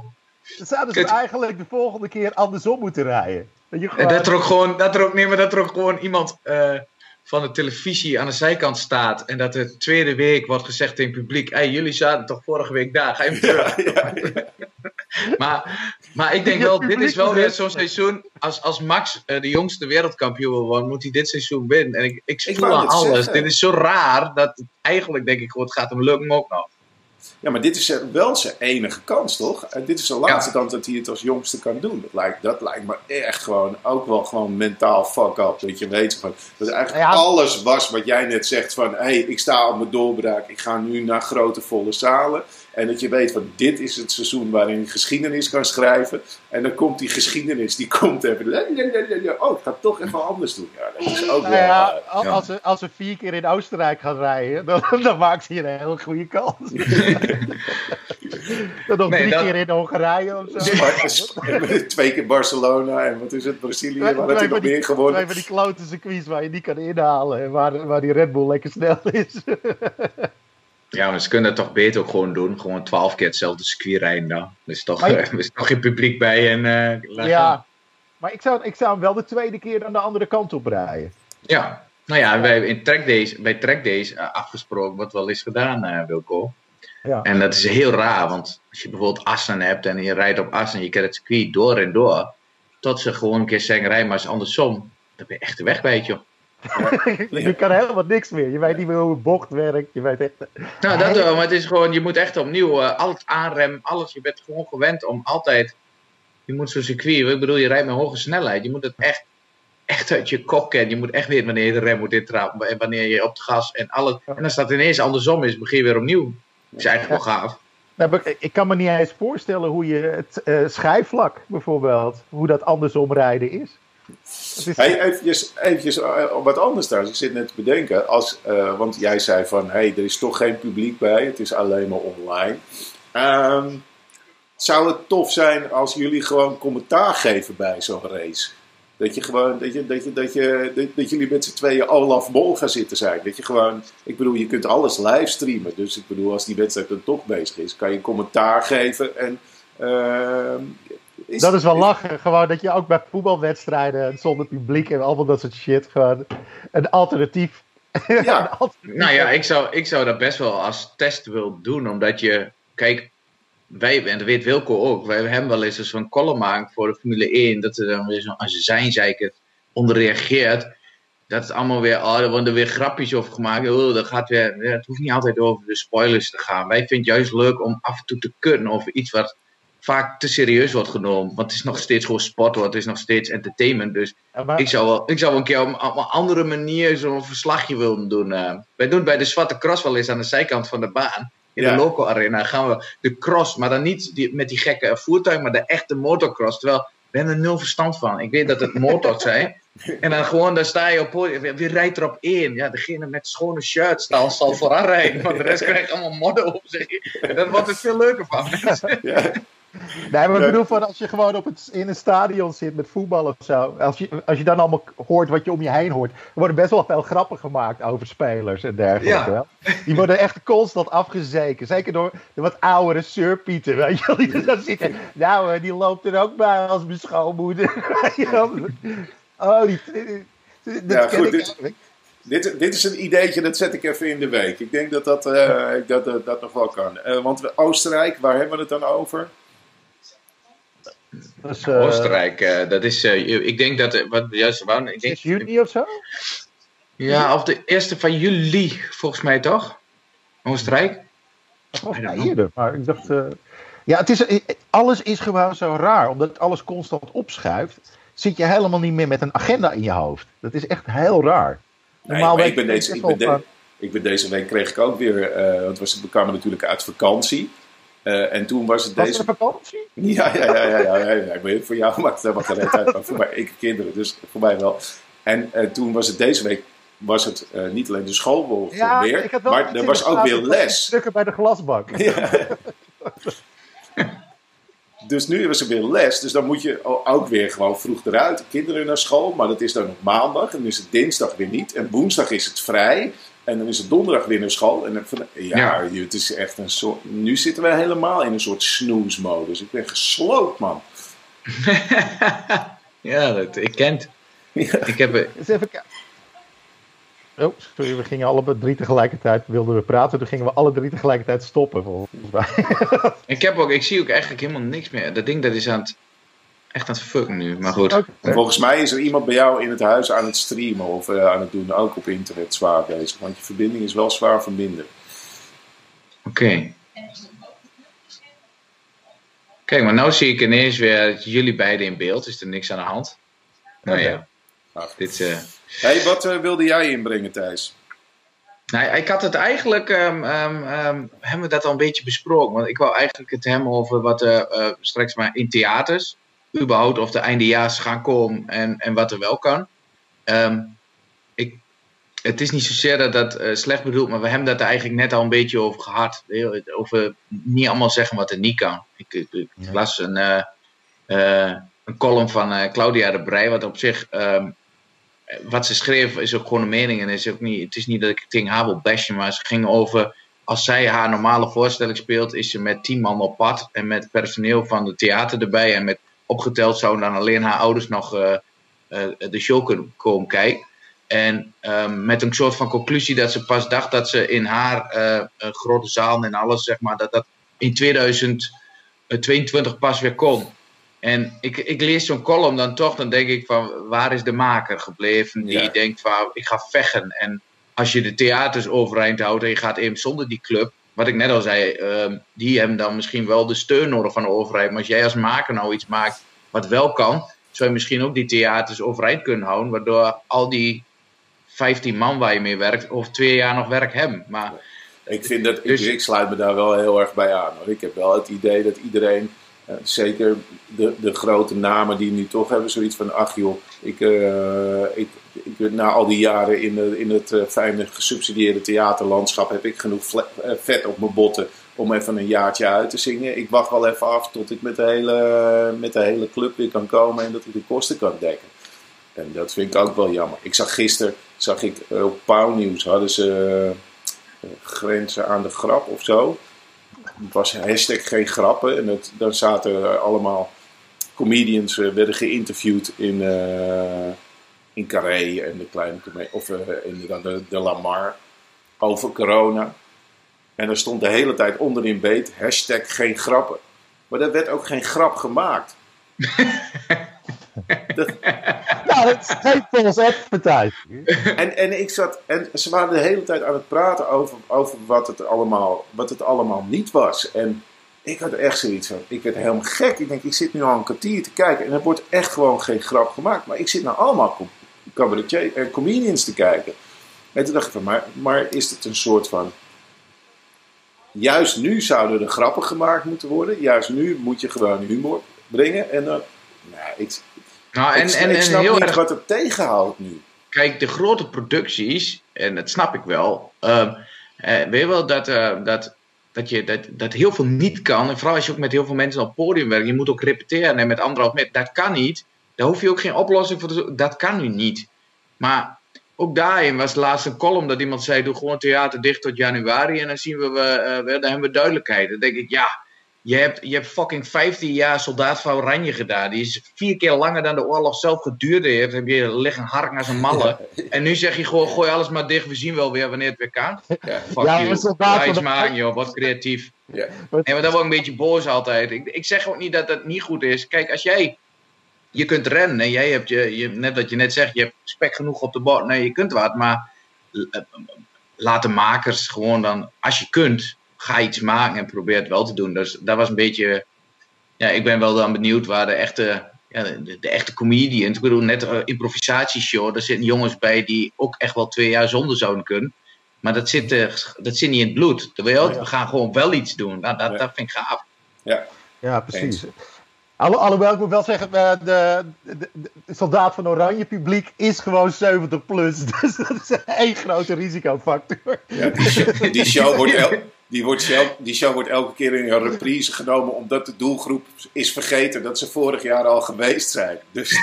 Dan zouden ze eigenlijk de volgende keer andersom moeten rijden. Dat, je gewoon... dat er ook gewoon, dat er ook, nee, maar dat er ook gewoon iemand uh, van de televisie aan de zijkant staat en dat de tweede week wordt gezegd in het publiek: hey, jullie zaten toch vorige week daar, ga je terug. Ja, ja, maar, maar ik denk wel, dit is wel weer zo'n seizoen. Als, als Max uh, de jongste wereldkampioen wil worden, moet hij dit seizoen winnen. En ik, ik voel aan alles. Dit is zo raar dat eigenlijk denk ik, het gaat hem lukken ook nog. Ja, maar dit is wel zijn enige kans, toch? En dit is de laatste kans dat hij het als jongste kan doen. Dat lijkt, dat lijkt me echt gewoon ook wel gewoon mentaal fuck up. Dat je weet van, dat eigenlijk alles was wat jij net zegt van... hé, hey, ik sta op mijn doorbraak, ik ga nu naar grote volle zalen. En dat je weet van dit is het seizoen waarin je geschiedenis kan schrijven. En dan komt die geschiedenis, die komt even. Oh, ik ga toch even anders doen. Ja, dat is ook nou wel. Ja, als, we, als we vier keer in Oostenrijk gaan rijden, dan, dan maakt hij een hele goede kans. dan nog drie keer in Hongarije of zo. Twee keer Barcelona en wat is het, Brazilië, waar het hij nog meer gewonnen. Twee van die klote circuits waar je niet kan inhalen en waar, waar die Red Bull lekker snel is. Ja, maar ze kunnen het toch beter ook gewoon doen. Gewoon twaalf keer hetzelfde circuit rijden dan. Er is toch, er is toch geen publiek bij. En, uh, ja, maar ik zou, ik zou hem wel de tweede keer aan de andere kant op rijden. Ja, nou ja, wij in track days, bij track days uh, afgesproken wat wel is gedaan, uh, Wilco. Ja. En dat is heel raar, want als je bijvoorbeeld Assen hebt en je rijdt op Assen en je kent het circuit door en door, tot ze gewoon een keer zeggen, rij maar eens andersom, dan ben je echt de weg joh. je kan helemaal niks meer. Je weet niet meer hoe een bocht werkt. Je weet echt... Nou, dat wel. Maar het is gewoon, je moet echt opnieuw uh, alles aanremmen. Alles. Je bent gewoon gewend om altijd je moet zo'n circuit, ik bedoel, je rijdt met hoge snelheid. Je moet het echt, echt uit je kop kennen. Je moet echt weten wanneer je de rem moet intrappen en wanneer je op het gas en alles. En als dat ineens andersom is, begin je weer opnieuw. Dat is eigenlijk wel gaaf. Nou, ik kan me niet eens voorstellen hoe je het uh, schijfvlak bijvoorbeeld, hoe dat andersom rijden is. Hey, eventjes, eventjes uh, wat anders daar. Ik zit net te bedenken, als, uh, want jij zei van, hey, er is toch geen publiek bij, het is alleen maar online. Um, zou het tof zijn als jullie gewoon commentaar geven bij zo'n race? Dat je gewoon, dat, je, dat, je, dat, je, dat, jullie met z'n tweeën Olaf Bol gaan zitten zijn. Dat je gewoon, ik bedoel, je kunt alles livestreamen. Dus ik bedoel, als die wedstrijd dan toch bezig is, kan je commentaar geven. En, uh, is, dat is wel lachen. Gewoon dat je ook bij voetbalwedstrijden zonder publiek en allemaal dat soort shit, gewoon een alternatief. Ja. een alternatief. Nou ja, ik zou, ik zou dat best wel als test willen doen, omdat je, kijk, wij, en dat weet Wilco ook, wij hebben wel eens zo'n column maken voor de Formule 1, dat er dan weer zo'n azijnzeiker onder reageert. Dat het allemaal weer, oh, er worden weer grapjes over gemaakt. Oh, dat gaat weer, het hoeft niet altijd over de spoilers te gaan. Wij vinden het juist leuk om af en toe te kunnen over iets wat vaak te serieus wordt genomen. Want het is nog steeds gewoon sport, het is nog steeds entertainment. Dus ik, zou wel, ik zou wel een keer op een, andere manier zo'n verslagje willen doen. Uh, wij doen bij de Zwarte Cross wel eens aan de zijkant van de baan in de local arena gaan we de cross, maar dan niet die, met die gekke voertuig, maar de echte motocross. Terwijl we hebben er nul verstand van. Ik weet dat het motors zijn. En dan gewoon, daar sta je op podium. Wie rijdt er op één? Ja, degene met schone shirts dan zal vooraan rijden. Want de rest krijgt allemaal modder op zich. En dan wordt het veel leuker van. Ja. Nee, maar ik bedoel van als je gewoon op het, in een stadion zit met voetbal of zo. Als je, als je dan allemaal hoort wat je om je heen hoort. Er worden best wel veel grappen gemaakt over spelers en dergelijke. Ja. Die worden echt constant afgezeken. Zeker door de wat oudere surpieten. Weet je die er dan zitten. Nou, eh, die loopt er ook bij als mijn schoonmoeder. oh, die, ja, goed, dit, dit, dit, is een ideetje, dat zet ik even in de week. Ik denk dat dat, uh, dat, dat, dat nog wel kan. Uh, want Oostenrijk, waar hebben we het dan over? Dus, uh, Oostenrijk, uh, dat is, uh, ik denk dat, wat juist, waarom, ik denk, juni of zo? Ja, of de eerste van juli, volgens mij toch? Oostenrijk? Oh, ja, eerder, maar ik dacht, ja, het is, alles is gewoon zo raar, omdat alles constant opschuift, zit je helemaal niet meer met een agenda in je hoofd. Dat is echt heel raar. Normaal nee, ik ben, deze, ik, ben de, ik ben deze week kreeg ik ook weer, want we kwamen natuurlijk uit vakantie. Uh, en toen was het was deze. vakantie? Ja, ja, ja, ja, ja, ja, ja. Voor jou maakt het helemaal geen uit, maar voor mij, ik kinderen, dus voor mij wel. En uh, toen was het deze week, was het uh, niet alleen de school ja, weer, maar er was ook weer les. Stukken bij de glasbak. Ja. dus nu was er weer les, dus dan moet je ook weer gewoon vroeg eruit. De kinderen naar school, maar dat is dan op maandag en dan is het dinsdag weer niet. En woensdag is het vrij. En dan is het donderdag weer naar school. En van, ja, ja, het is echt een soort. Nu zitten we helemaal in een soort snoesmodus. Ik ben gesloopt, man. ja, dat, ik kent. Ik heb. Eens even Oh, sorry, we gingen alle drie tegelijkertijd wilden we praten. Toen gingen we alle drie tegelijkertijd stoppen, volgens mij. ik, heb ook, ik zie ook eigenlijk helemaal niks meer. Dat ding dat is aan het echt aan het fucken nu, maar goed. Volgens mij is er iemand bij jou in het huis aan het streamen of uh, aan het doen, ook op internet zwaar bezig. Want je verbinding is wel zwaar verminderd. Oké. Okay. Kijk, maar nu zie ik ineens weer jullie beiden in beeld. Is er niks aan de hand? Nou ja. Ach. Dit, uh... hey, wat uh, wilde jij inbrengen, Thijs? Nou, ik had het eigenlijk, um, um, hebben we dat al een beetje besproken. Want ik wou eigenlijk het hebben over wat uh, straks maar in theaters überhaupt of de eindejaars gaan komen en, en wat er wel kan. Ehm, ik, het is niet zozeer dat dat uh, slecht bedoeld, maar we hebben dat er eigenlijk net al een beetje over gehad. Over niet allemaal zeggen wat er niet kan. Ik, ik, las een, uh, uh, een column van Claudia de Brij, wat op zich. Um, wat ze schreef is ook gewoon een mening. En is ook niet, het is niet dat ik het ding haar wil bashen, maar ze ging over. Als zij haar normale voorstelling speelt, is ze met tien man op pad. En met personeel van het theater erbij. En met opgeteld zouden dan alleen haar ouders nog uh, uh, de show kunnen komen kijken. En um, met een soort van conclusie dat ze pas dacht dat ze in haar uh, grote zaal en alles, zeg maar, dat dat in 2022 pas weer kon. En ik, ik lees zo'n column dan toch, dan denk ik van waar is de maker gebleven die denkt van ik ga vechten. En als je de theaters overeind houdt en je gaat even zonder die club, wat ik net al zei, uh, die hebben dan misschien wel de steun nodig van de overheid. Maar als jij als maker nou iets maakt wat wel kan, zou je misschien ook die theaters overeind kunnen houden, waardoor al die 15 man waar je mee werkt, over twee jaar nog werk hebben. Maar, ik, vind dat, dus, ik, sluit me daar wel heel erg bij aan. Ik heb wel het idee dat iedereen, uh, zeker de, de grote namen die nu toch hebben, zoiets van: ach joh, ik, uh, ik, na al die jaren in, de, in het uh, fijne gesubsidieerde theaterlandschap heb ik genoeg vet op mijn botten om even een jaartje uit te zingen. Ik wacht wel even af tot ik met de hele, met de hele club weer kan komen en dat ik de kosten kan dekken. En dat vind ik ook wel jammer. Ik zag gisteren, zag ik op Pauw Nieuws, hadden ze grenzen aan de grap of zo. Het was hashtag geen grappen. En het, dan zaten allemaal comedians, uh, werden geïnterviewd in, uh, in Carré en de kleine of in de, de, de Lamar over corona. En er stond de hele tijd onderin beet, hashtag geen grappen. Maar er werd ook geen grap gemaakt. dat... Ja, dat is geen false. En, en, ik zat, en ze waren de hele tijd aan het praten over, over wat, het allemaal, wat het allemaal niet was. En ik had echt zoiets van, ik werd helemaal gek. Ik denk, ik zit nu al een kwartier te kijken en er wordt echt gewoon geen grap gemaakt. Maar ik zit nou allemaal cabaretier en comedians te kijken. En toen dacht ik van, maar, maar is het een soort van juist nu zouden er grappen gemaakt moeten worden. Juist nu moet je gewoon humor brengen. En dan, nou, ik, nou, en, ik, en, ik snap heel niet erg, wat het tegenhoudt nu. Kijk, de grote producties, en dat snap ik wel. Uh, weet je wel dat, uh, dat, dat, je, dat, dat heel veel niet kan. En vooral als je ook met heel veel mensen op het podium werkt. Je moet ook repeteren en met anderhalf meter. Dat kan niet. Daar hoef je ook geen oplossing voor te Dat kan nu niet. Maar ook daarin was laatst een column dat iemand zei: doe gewoon theater dicht tot januari en dan zien we, uh, dan hebben we duidelijkheid. Dan denk ik, ja, je hebt, je hebt fucking 15 jaar soldaat van Oranje gedaan. Die is vier keer langer dan de oorlog zelf geduurd heeft. Heb je liggen hark naar zijn mallen. En nu zeg je gewoon: gooi alles maar dicht, we zien wel weer wanneer het weer kan. Ja, fuck ja, you. Ga iets maken, joh, wat creatief. Ja. Nee, maar dat word ik een beetje boos altijd. Ik, ik zeg ook niet dat dat niet goed is. Kijk, als jij je kunt rennen. En jij hebt je, je, net wat je net zegt, je hebt spek genoeg op de bord. Nee, je kunt wat, maar eh, laat de makers gewoon dan, als je kunt, ga iets maken en probeer het wel te doen. Dus dat was een beetje, ja, ik ben wel dan benieuwd waar de echte, ja, de, de echte comedians, ik bedoel net een improvisatieshow, daar zitten jongens bij die ook echt wel twee jaar zonder zouden kunnen. Maar dat zit, uh, dat zit niet in het bloed. We gaan gewoon wel iets doen. Nou, dat, dat vind ik gaaf. Ja, ja precies. alhoewel, ik moet wel zeggen, eh, de, de, de, soldaat van Oranje publiek is gewoon 70 plus. Dus dat is één grote risicofactor. Ja, die, die show wordt el, die, wordt zelf, die show wordt elke keer in een reprise genomen omdat de doelgroep is vergeten dat ze vorig jaar al geweest zijn. Dus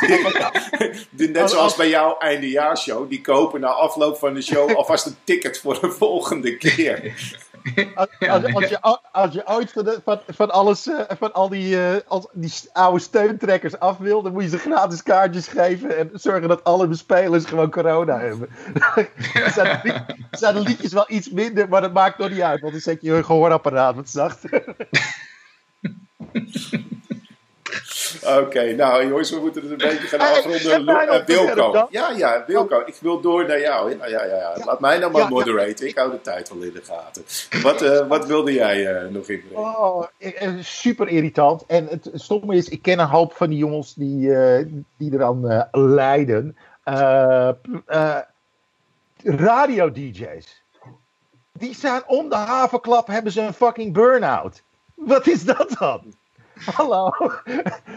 net zoals bij jouw eindejaarshow, die kopen na afloop van de show alvast een ticket voor de volgende keer. Als, als, als, je, als je ooit van, de, van, van, alles, uh, van al die, uh, als, die oude steuntrekkers af wil, dan moet je ze gratis kaartjes geven en zorgen dat alle spelers gewoon corona hebben. zijn, de, zijn de liedjes wel iets minder, maar dat maakt nog niet uit, want dan zet je je gehoorapparaat wat zachter. Oké, nou jongens, we moeten het een beetje gaan afronden. Uh, Wilco. Ja, ja, Wilco. Ik wil door naar jou. Ja, ja, ja. Laat mij nou maar moderaten. Ik hou de tijd wel in de gaten. Wat, uh, wat wilde jij uh, nog inbrengen? Oh, super irritant. En het stomme is, ik ken een hoop van die jongens die, die eraan lijden. Radio-DJ's. Die zijn om de havenklap, hebben ze een fucking burn-out. Wat is dat dan? Hallo.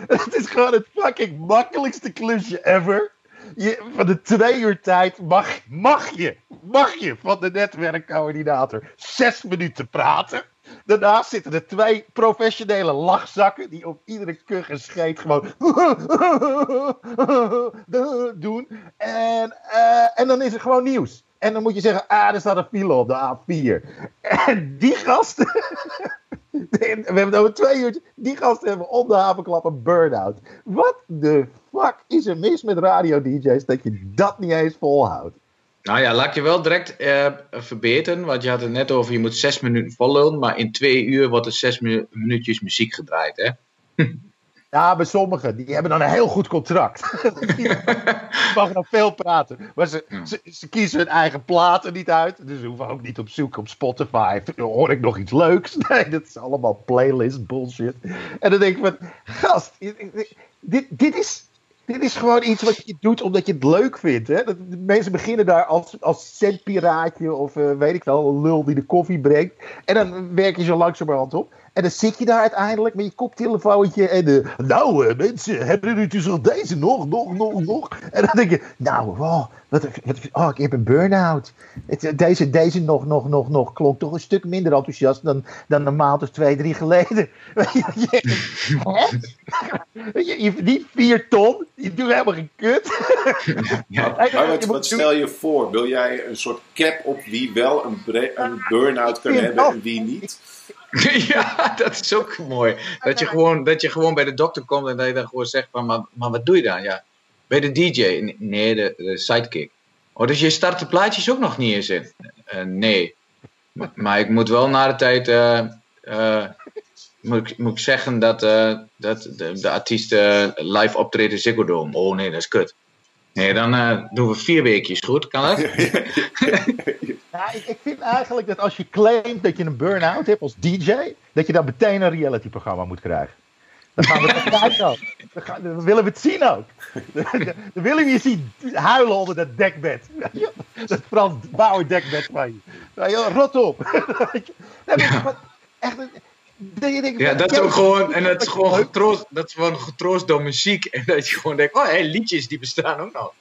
Het is gewoon het fucking makkelijkste klusje ever. Je, van de twee uur tijd mag, mag je, mag je van de netwerkcoördinator zes minuten praten. Daarnaast zitten er twee professionele lachzakken die op iedere kuch en scheet gewoon doen. En, uh, en dan is er gewoon nieuws. En dan moet je zeggen, ah, er staat een file op de A4. En die gasten, we hebben het over twee uur, die gasten hebben om de havenklap een burn-out. Wat de fuck is er mis met radio-dj's dat je dat niet eens volhoudt? Nou ja, laat je wel direct uh, verbeteren, want je had het net over, je moet zes minuten volhouden, maar in twee uur wordt er zes minuutjes muziek gedraaid, hè? Ja, bij sommigen. Die hebben dan een heel goed contract. die mag nog veel praten. Maar ze, ze, ze, kiezen hun eigen platen niet uit. Dus ze hoeven ook niet op zoek op Spotify. Hoor ik nog iets leuks? Nee, dat is allemaal playlist bullshit. En dan denk ik van, gast, dit, dit is dit is gewoon iets wat je doet omdat je het leuk vindt. Hè? Dat, de mensen beginnen daar als, als centpiraatje of uh, weet ik wel, een lul die de koffie brengt. En dan werk je zo langzamerhand op. En dan zit je daar uiteindelijk met je koptelefoontje en de, nou uh, mensen, hebben jullie dus deze nog, nog, nog, nog? En dan denk je, nou, wow, wat, wat, oh, ik heb een burn-out. Deze, deze nog, nog, nog, nog klonk toch een stuk minder enthousiast dan, dan een maand of twee, drie geleden. je, je verdient vier ton, je doet helemaal geen kut. ja, maar wat, wat, stel je voor? Wil jij een soort cap op wie wel een, een burn-out kan hebben en wie niet? ja, dat is ook mooi. Dat je, gewoon, dat je gewoon bij de dokter komt en dat je dan gewoon zegt van, maar, maar wat doe je dan? Ja, bij de DJ? Nee, de, de sidekick. Oh, dus je start de plaatjes ook nog niet eens in? Uh, nee. Maar, maar, ik moet wel na de tijd... Uh, uh, moet, ik, moet ik zeggen dat, dat de, de artiesten live optreden Ziggo Dome. Oh nee, dat is kut. Nee, dan uh, doen we vier weekjes goed. Kan dat? ja, ik, ik, vind eigenlijk dat als je claimt dat je een burn-out hebt als DJ, dat je dan meteen een reality-programma moet krijgen. Dan gaan we het kijken ook. Dan, dan, willen we het zien ook. Dan, willen we je zien huilen onder dat dekbed. Dat Frans Bauer dekbed van je. Rot op. ja, dat is ook gewoon, en dat is gewoon getroost, dat is gewoon getroost door muziek. En dat je gewoon denkt, oh hé, liedjes die bestaan ook nog.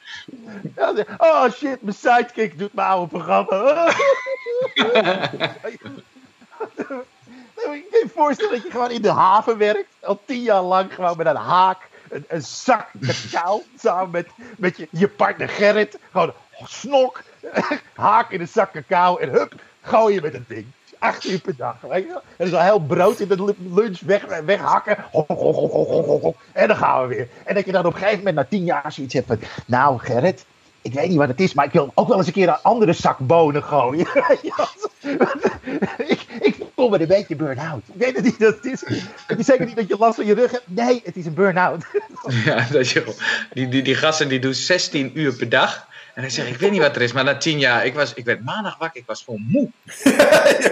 oh shit, mijn sidekick doet mijn oude programma. ik kan je voorstellen dat je gewoon in de haven werkt, al tien jaar lang gewoon met een haak, een, een zak samen met, met je, je partner Gerrit. Gewoon snok, haak in een zak cacao en hup, gooi je met een ding acht uur per dag. Weet je? En dan heel brood in de lunch weg, weghakken. En dan gaan we weer. En dat je dan op een gegeven moment na tien jaar zoiets hebt van... Nou Gerrit, ik weet niet wat het is, maar ik wil ook wel eens een keer een andere zak bonen gooien. ik, ik voel me een beetje burn-out. Ik weet het niet dat het is. Het is zeker niet dat je last van je rug hebt. Nee, het is een burn-out. ja, dat je, die, die, die gasten die doen 16 uur per dag. En hij zegt, ik weet niet wat er is, maar na tien jaar, ik, was, ik werd maandag wakker, ik was gewoon moe.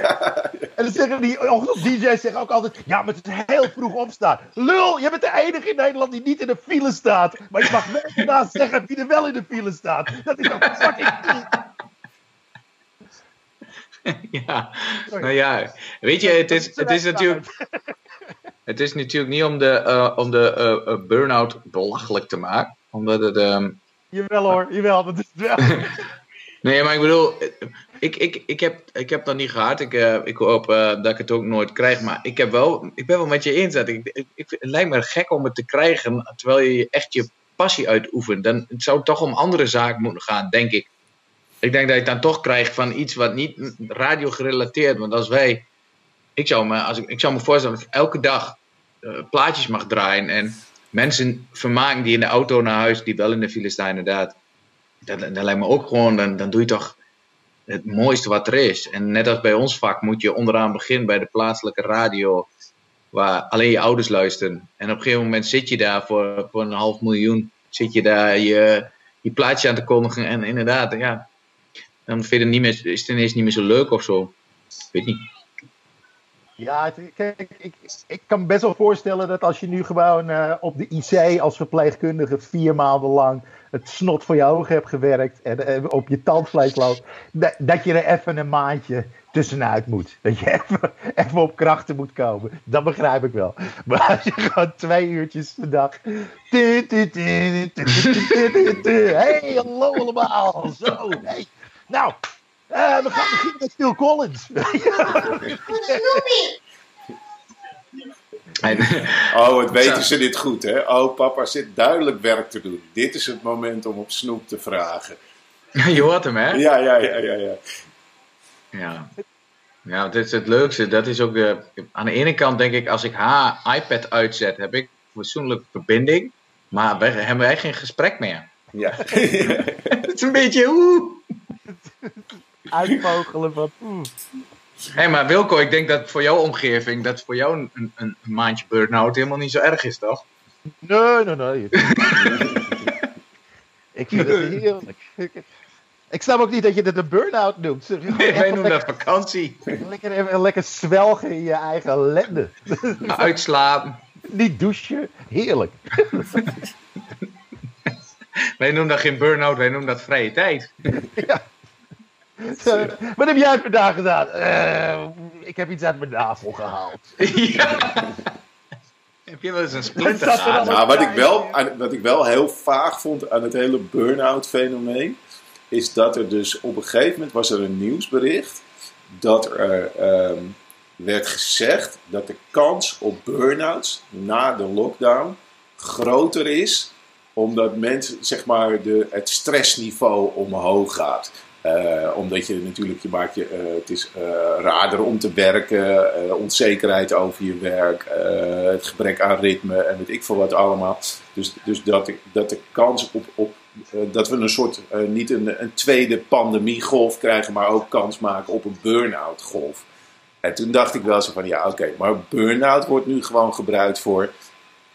ja. En dan zeggen die DJ's zeggen ook altijd, ja, maar het is heel vroeg opstaan. Lul, je bent de enige in Nederland die niet in de file staat. Maar je mag wel naast zeggen wie er wel in de file staat. Dat is ook fucking ja, nou ja, weet je, het is, het is natuurlijk... Het is natuurlijk niet om de, uh, om de uh, burn-out belachelijk te maken. Omdat het, um, Jawel hoor, jawel, dat is wel. nee, maar ik bedoel, ik, ik, ik, heb, ik heb dat niet gehad. Ik, uh, ik hoop uh, dat ik het ook nooit krijg. Maar ik, heb wel, ik ben wel met je eens. Ik, ik, het lijkt me gek om het te krijgen terwijl je echt je passie uitoefent. Dan, het zou toch om andere zaken moeten gaan, denk ik. Ik denk dat je het dan toch krijgt van iets wat niet radio gerelateerd. Want als wij. Ik zou me, als ik, ik zou me voorstellen dat ik elke dag uh, plaatjes mag draaien. En mensen vermaken die in de auto naar huis, die wel in de file staan, inderdaad. Dat, lijkt me ook gewoon, dan, dan doe je toch het mooiste wat er is. En net als bij ons vak moet je onderaan beginnen bij de plaatselijke radio, waar alleen je ouders luisteren. En op een gegeven moment zit je daar voor, voor een half miljoen, zit je daar je, je plaatje aan te kondigen. En inderdaad, ja, dan vind je niet meer, is het ineens niet meer zo leuk of zo. Weet niet. Ja, ik, ik kan me best wel voorstellen dat als je nu gewoon uh, op de IC als verpleegkundige vier maanden lang het snot voor je ogen hebt gewerkt en uh, op je tandvlees loopt, dat, je er even een maandje tussenuit moet. Dat je even, even op krachten moet komen. Dat begrijp ik wel. Maar als je gewoon twee uurtjes per dag. Hey, hallo allemaal. Zo, hey. Nou, uh, we gaan beginnen met Phil Collins. oh, het weten ze dit goed, hè? Oh, papa zit duidelijk werk te doen. Dit is het moment om op Snoep te vragen. Je hoort hem, hè? Ja, ja, ja, ja. Ja, ja. ja dat is het leukste. Dat is ook de... Aan de ene kant denk ik, als ik haar iPad uitzet, heb ik fatsoenlijke verbinding. Maar we hebben wij geen gesprek meer. Ja. het is een beetje... Oeh uitvogelen van. Hé, hey, maar Wilco, ik denk dat voor jouw omgeving, dat voor jou een, een, maandje burn-out helemaal niet zo erg is, toch? Nee, nee, nee. ik vind het heerlijk. Ik snap ook niet dat je dit een burn-out noemt. Nee, wij noemen dat vakantie. Lekker, even, lekker zwelgen in je eigen ellende. Uitslapen. Niet douchen, heerlijk. wij noemen dat geen burn-out, wij noemen dat vrije tijd. ja. Uh, wat heb jij vandaag gedaan? Uh, ik heb iets uit mijn navel gehaald. ja. heb je wel eens een splinter gehad? Nou, wat ik, wel, wat ik wel heel vaag vond aan het hele burn-out fenomeen... is dat er dus op een gegeven moment was er een nieuwsbericht... dat er um, werd gezegd dat de kans op burn-outs na de lockdown groter is omdat mensen, zeg maar, de, het stressniveau omhoog gaat. Uh, omdat je natuurlijk, je maakt je, uh, het is uh, raarder om te werken, onzekerheid over je werk, het gebrek aan ritme en weet ik veel wat allemaal. Dus, dus dat, dat de kans op, op dat we een soort, niet een, een tweede pandemiegolf krijgen, maar ook kans maken op een burn-out golf. En toen dacht ik wel zo van, ja oké, maar burn-out wordt nu gewoon gebruikt voor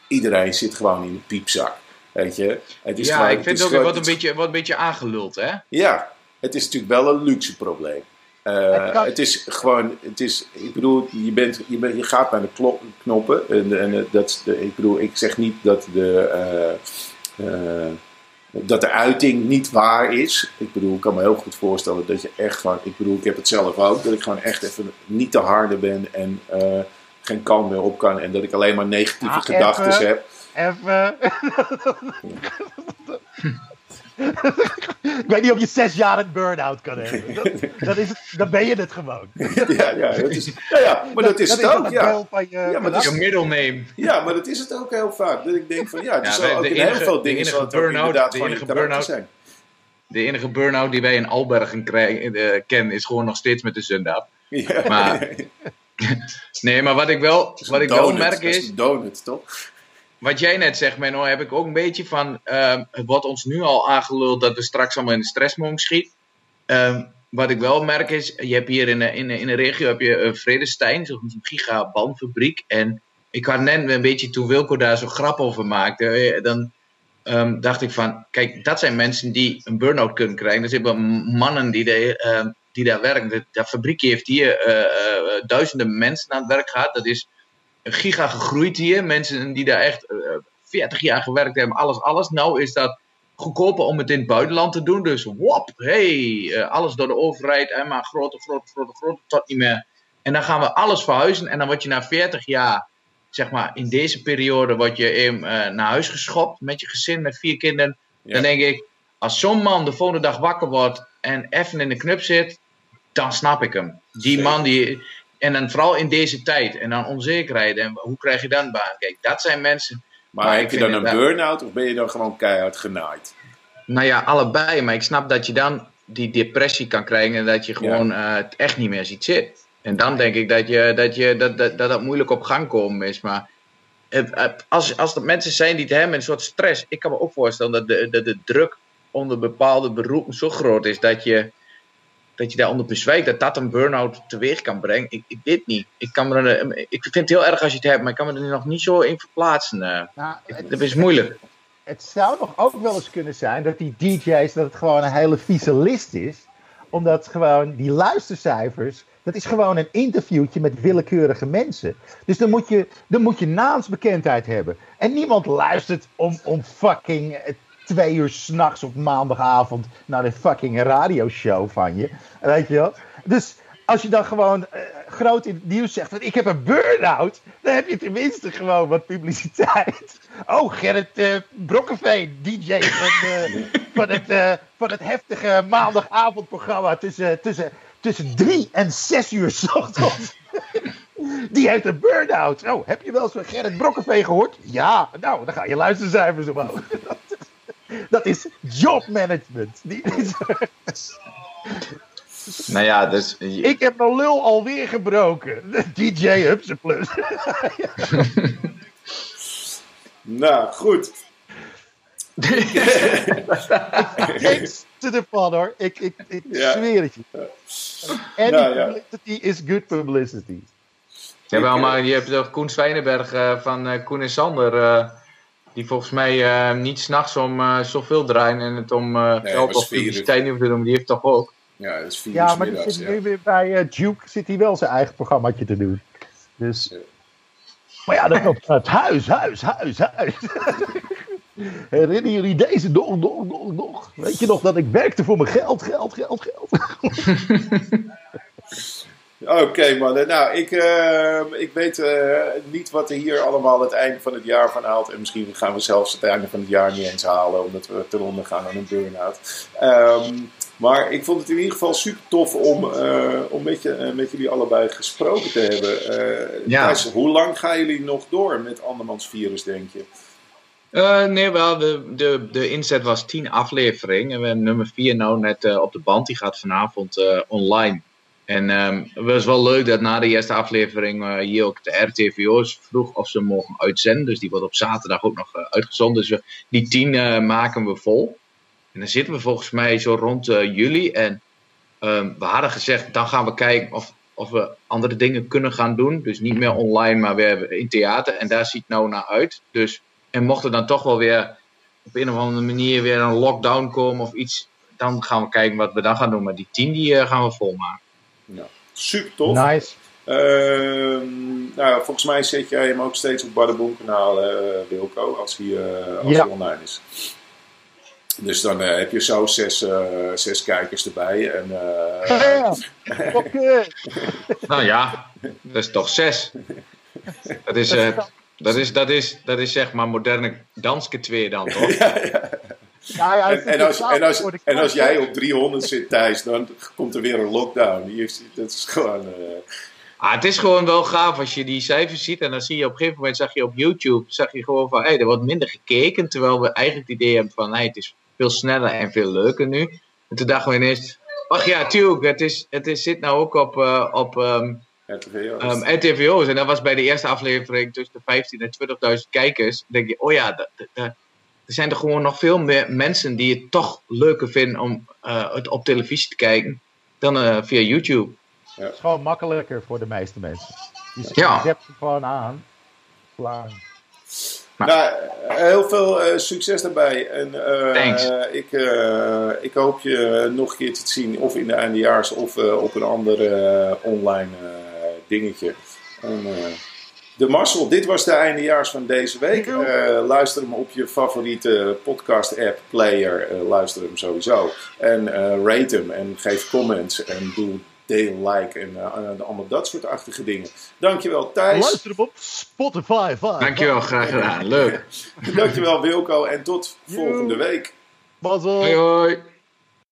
iedereen zit gewoon in de piepzak. Weet je? Het is ja, ik vind het ook wat een, beetje, wat een beetje aangeluld, hè? Ja, het is natuurlijk wel een luxe probleem. Uh, het, is gewoon, het is, ik bedoel, je, bent, je, bent, je gaat naar de knoppen. En, en dat, de, ik bedoel, ik zeg niet dat de, uh, uh, dat de uiting niet waar is. Ik bedoel, ik kan me heel goed voorstellen dat je echt gewoon, ik bedoel, ik heb het zelf ook, dat ik gewoon echt even niet te harde ben en geen kant meer op kan. En dat ik alleen maar negatieve ah, gedachten heb. Even. ik weet niet of je zes jaar een burn-out kan hebben. Dat, is dan ben je het gewoon. ja, ja, dat is, ja, ja maar dat, is het ook. Ja. ja, maar dat is middle name. Ja, maar dat is het ook heel vaak. Dat ik denk van ja, het is ja, ook in heel veel dingen de enige burn-out, de enige burn-out zijn. De enige burn-out die wij in Albergen krijgen, uh, kennen is gewoon nog steeds met de Zundap. Ja. Maar, nee, maar wat ik wel, wat ik wel merk is. is donut, toch? Wat jij net zegt, Menno, heb ik ook een beetje van. Uh, wat ons nu al aangeluld dat we straks allemaal in de stressmong schiet. Uh, wat ik wel merk is, je hebt hier in de, in in de regio heb je uh, Vredestein, zo'n gigabandfabriek. En ik had net een beetje, toen Wilco daar zo grap over maakte, eh, dan um, dacht ik van, kijk, dat zijn mensen die een burn-out kunnen krijgen. Er zitten mannen die, ehm, die daar werken. Dat, fabriekje heeft hier eh, duizenden mensen aan het werk gehad. Dat is giga gegroeid hier. Mensen die daar echt uh, eh, 40 jaar gewerkt hebben, alles, alles. Nou is dat goedkoper om het in het buitenland te doen. Dus wop, hey, uh, alles door de overheid. En maar grote, grote, grote, grote, tot niet meer. En dan gaan we alles verhuizen. En dan word je na 40 jaar, zeg maar in deze periode, word je uh, naar huis geschopt met je gezin, met vier kinderen. Dan denk ik, als zo'n man de volgende dag wakker wordt en even in de knup zit, dan snap ik hem. Die man die, en dan vooral in deze tijd. En dan onzekerheid. En hoe krijg je dan baan? Kijk, dat zijn mensen. Maar, heb je dan een burn-out of ben je dan gewoon keihard genaaid? Nou ja, allebei. Maar ik snap dat je dan die depressie kan krijgen en dat je gewoon uh, het echt niet meer ziet zitten. En dan denk ik dat, je, dat, je, dat, dat, dat, dat moeilijk op gang komen is. Maar als, als er mensen zijn die het hebben een soort stress. Ik kan me ook voorstellen dat de, de, de druk onder bepaalde beroepen zo groot is dat je dat je daaronder bezwijkt, dat dat een burn-out teweeg kan brengen. Ik, ik weet niet. Ik, kan me er, ik vind het heel erg als je het hebt, maar ik kan me er nog niet zo in verplaatsen. Uh, nou, het, dat is moeilijk. Het zou nog ook wel eens kunnen zijn dat die DJ's, dat het gewoon een hele vieze list is. Omdat gewoon die luistercijfers, dat is gewoon een interviewtje met willekeurige mensen. Dus dan moet je, dan moet je naamsbekendheid hebben. En niemand luistert om, om fucking twee uur s'nachts op maandagavond naar de fucking radioshow van je. Weet je wel? Dus als je dan gewoon uh, groot in het nieuws zegt van ik heb een burn-out, dan heb je tenminste gewoon wat publiciteit. Oh, Gerrit uh, Brokkenveen, DJ van, uh, van, het, van het heftige maandagavondprogramma tussen, tussen, tussen drie en zes uur s ochtends. Die heeft een burn-out. Oh, heb je wel eens Gerrit Brokkenveen gehoord? Ja, nou, dan ga je luistercijfers omhoog. Dat is jobmanagement. nou ja, dus... Ik heb mijn lul alweer gebroken. DJ Hupseplus. nou, goed. Te de pan hoor. Ik, ik, ik zweer het je. Any nou, ja. publicity is good publicity. Ja, wel, maar je hebt toch Koen Zwijnenberg uh, van uh, Koen en Sander... Uh, die volgens mij uh, niet s'nachts om uh, zoveel draaien en het om geld of publiciteit niet te doen. Die heeft toch ook. Ja, dat is vier Ja, maar middags, zit ja. nu weer bij Duke zit hij wel zijn eigen programmaatje te doen. Dus. Maar ja, dan komt het huis, huis, huis, huis. Herinneren jullie deze nog, nog, nog, nog? Weet je nog dat ik werkte voor mijn geld, geld, geld, geld? Oké, man. Nou, ik, uh, ik weet uh, niet wat er hier allemaal het einde van het jaar van haalt. En misschien gaan we zelfs het einde van het jaar niet eens halen, omdat we ten onder gaan aan een burn-out. Um, maar ik vond het in ieder geval super tof om, uh, om met, je, met jullie allebei gesproken te hebben. ja. Thijs, hoe lang gaan jullie nog door met andermans virus, denk je? Uh, nee, wel, de, de, de inzet was tien afleveringen. En we hebben nummer vier nou net uh, op de band. Die gaat vanavond uh, online. En um, het was wel leuk dat na de eerste aflevering hier ook de RTVO's vroeg of ze mogen uitzenden. Dus die wordt op zaterdag ook nog uitgezonden. Dus die tien maken we vol. En dan zitten we volgens mij zo rond juli. En um, we hadden gezegd, dan gaan we kijken of, of we andere dingen kunnen gaan doen. Dus niet meer online, maar weer in theater. En daar ziet nou naar uit. Dus en mocht er dan toch wel weer op een of andere manier weer een lockdown komen of iets, dan gaan we kijken wat we dan gaan doen. Maar die 10 die gaan we volmaken. Super tof. Nice. Uh, nou, volgens mij zet jij hem ook steeds op Badeboom kanaal, uh, Wilco, als hij, uh, als ja. hij online is. Dus dan uh, heb je zo zes, uh, zes kijkers erbij. En, uh, ja, okay. nou ja, dat is toch zes. Dat is, dat is, dat is, dat is zeg maar moderne danske twee dan, toch? ja, ja. Ja, ja, en, en, als, en, als, en als jij op 300 zit, Thijs, dan komt er weer een lockdown. Hier, dat is gewoon... Uh... Ah, het is gewoon wel gaaf als je die cijfers ziet. En dan zie je op een gegeven moment, zag je op YouTube, zag je gewoon van, hé, hey, er wordt minder gekeken. Terwijl we eigenlijk het idee hebben van, hey, het is veel sneller en veel leuker nu. En toen dachten we ineens, ach ja, tuurlijk, het, is, het is, zit nou ook op, uh, op um, RTVO's. Um, RTVO's. En dat was bij de eerste aflevering tussen de 15 en 20.000 kijkers. Dan denk je, oh ja, er zijn er gewoon nog veel meer mensen die het toch leuker vinden om uh, het op televisie te kijken dan uh, via YouTube. Ja. Het is gewoon makkelijker voor de meeste mensen. Je ja. zet ze gewoon aan. Klaar. Nou, nou heel veel uh, succes daarbij. En uh, ik, uh, ik hoop je nog een keer te zien, of in de eindejaars of op een ander online dingetje. En, de Marcel, dit was de eindejaars van deze week. luister hem op je favoriete podcast-app, player. luister hem sowieso. En rate hem en geef comments en doe deel, like en uh, allemaal dat soort achtige dingen. Dankjewel Thijs. Luister hem op Spotify. Five. Dankjewel, graag gedaan. Leuk. Dankjewel Wilco en tot volgende week. Mazzel. Hoi hoi.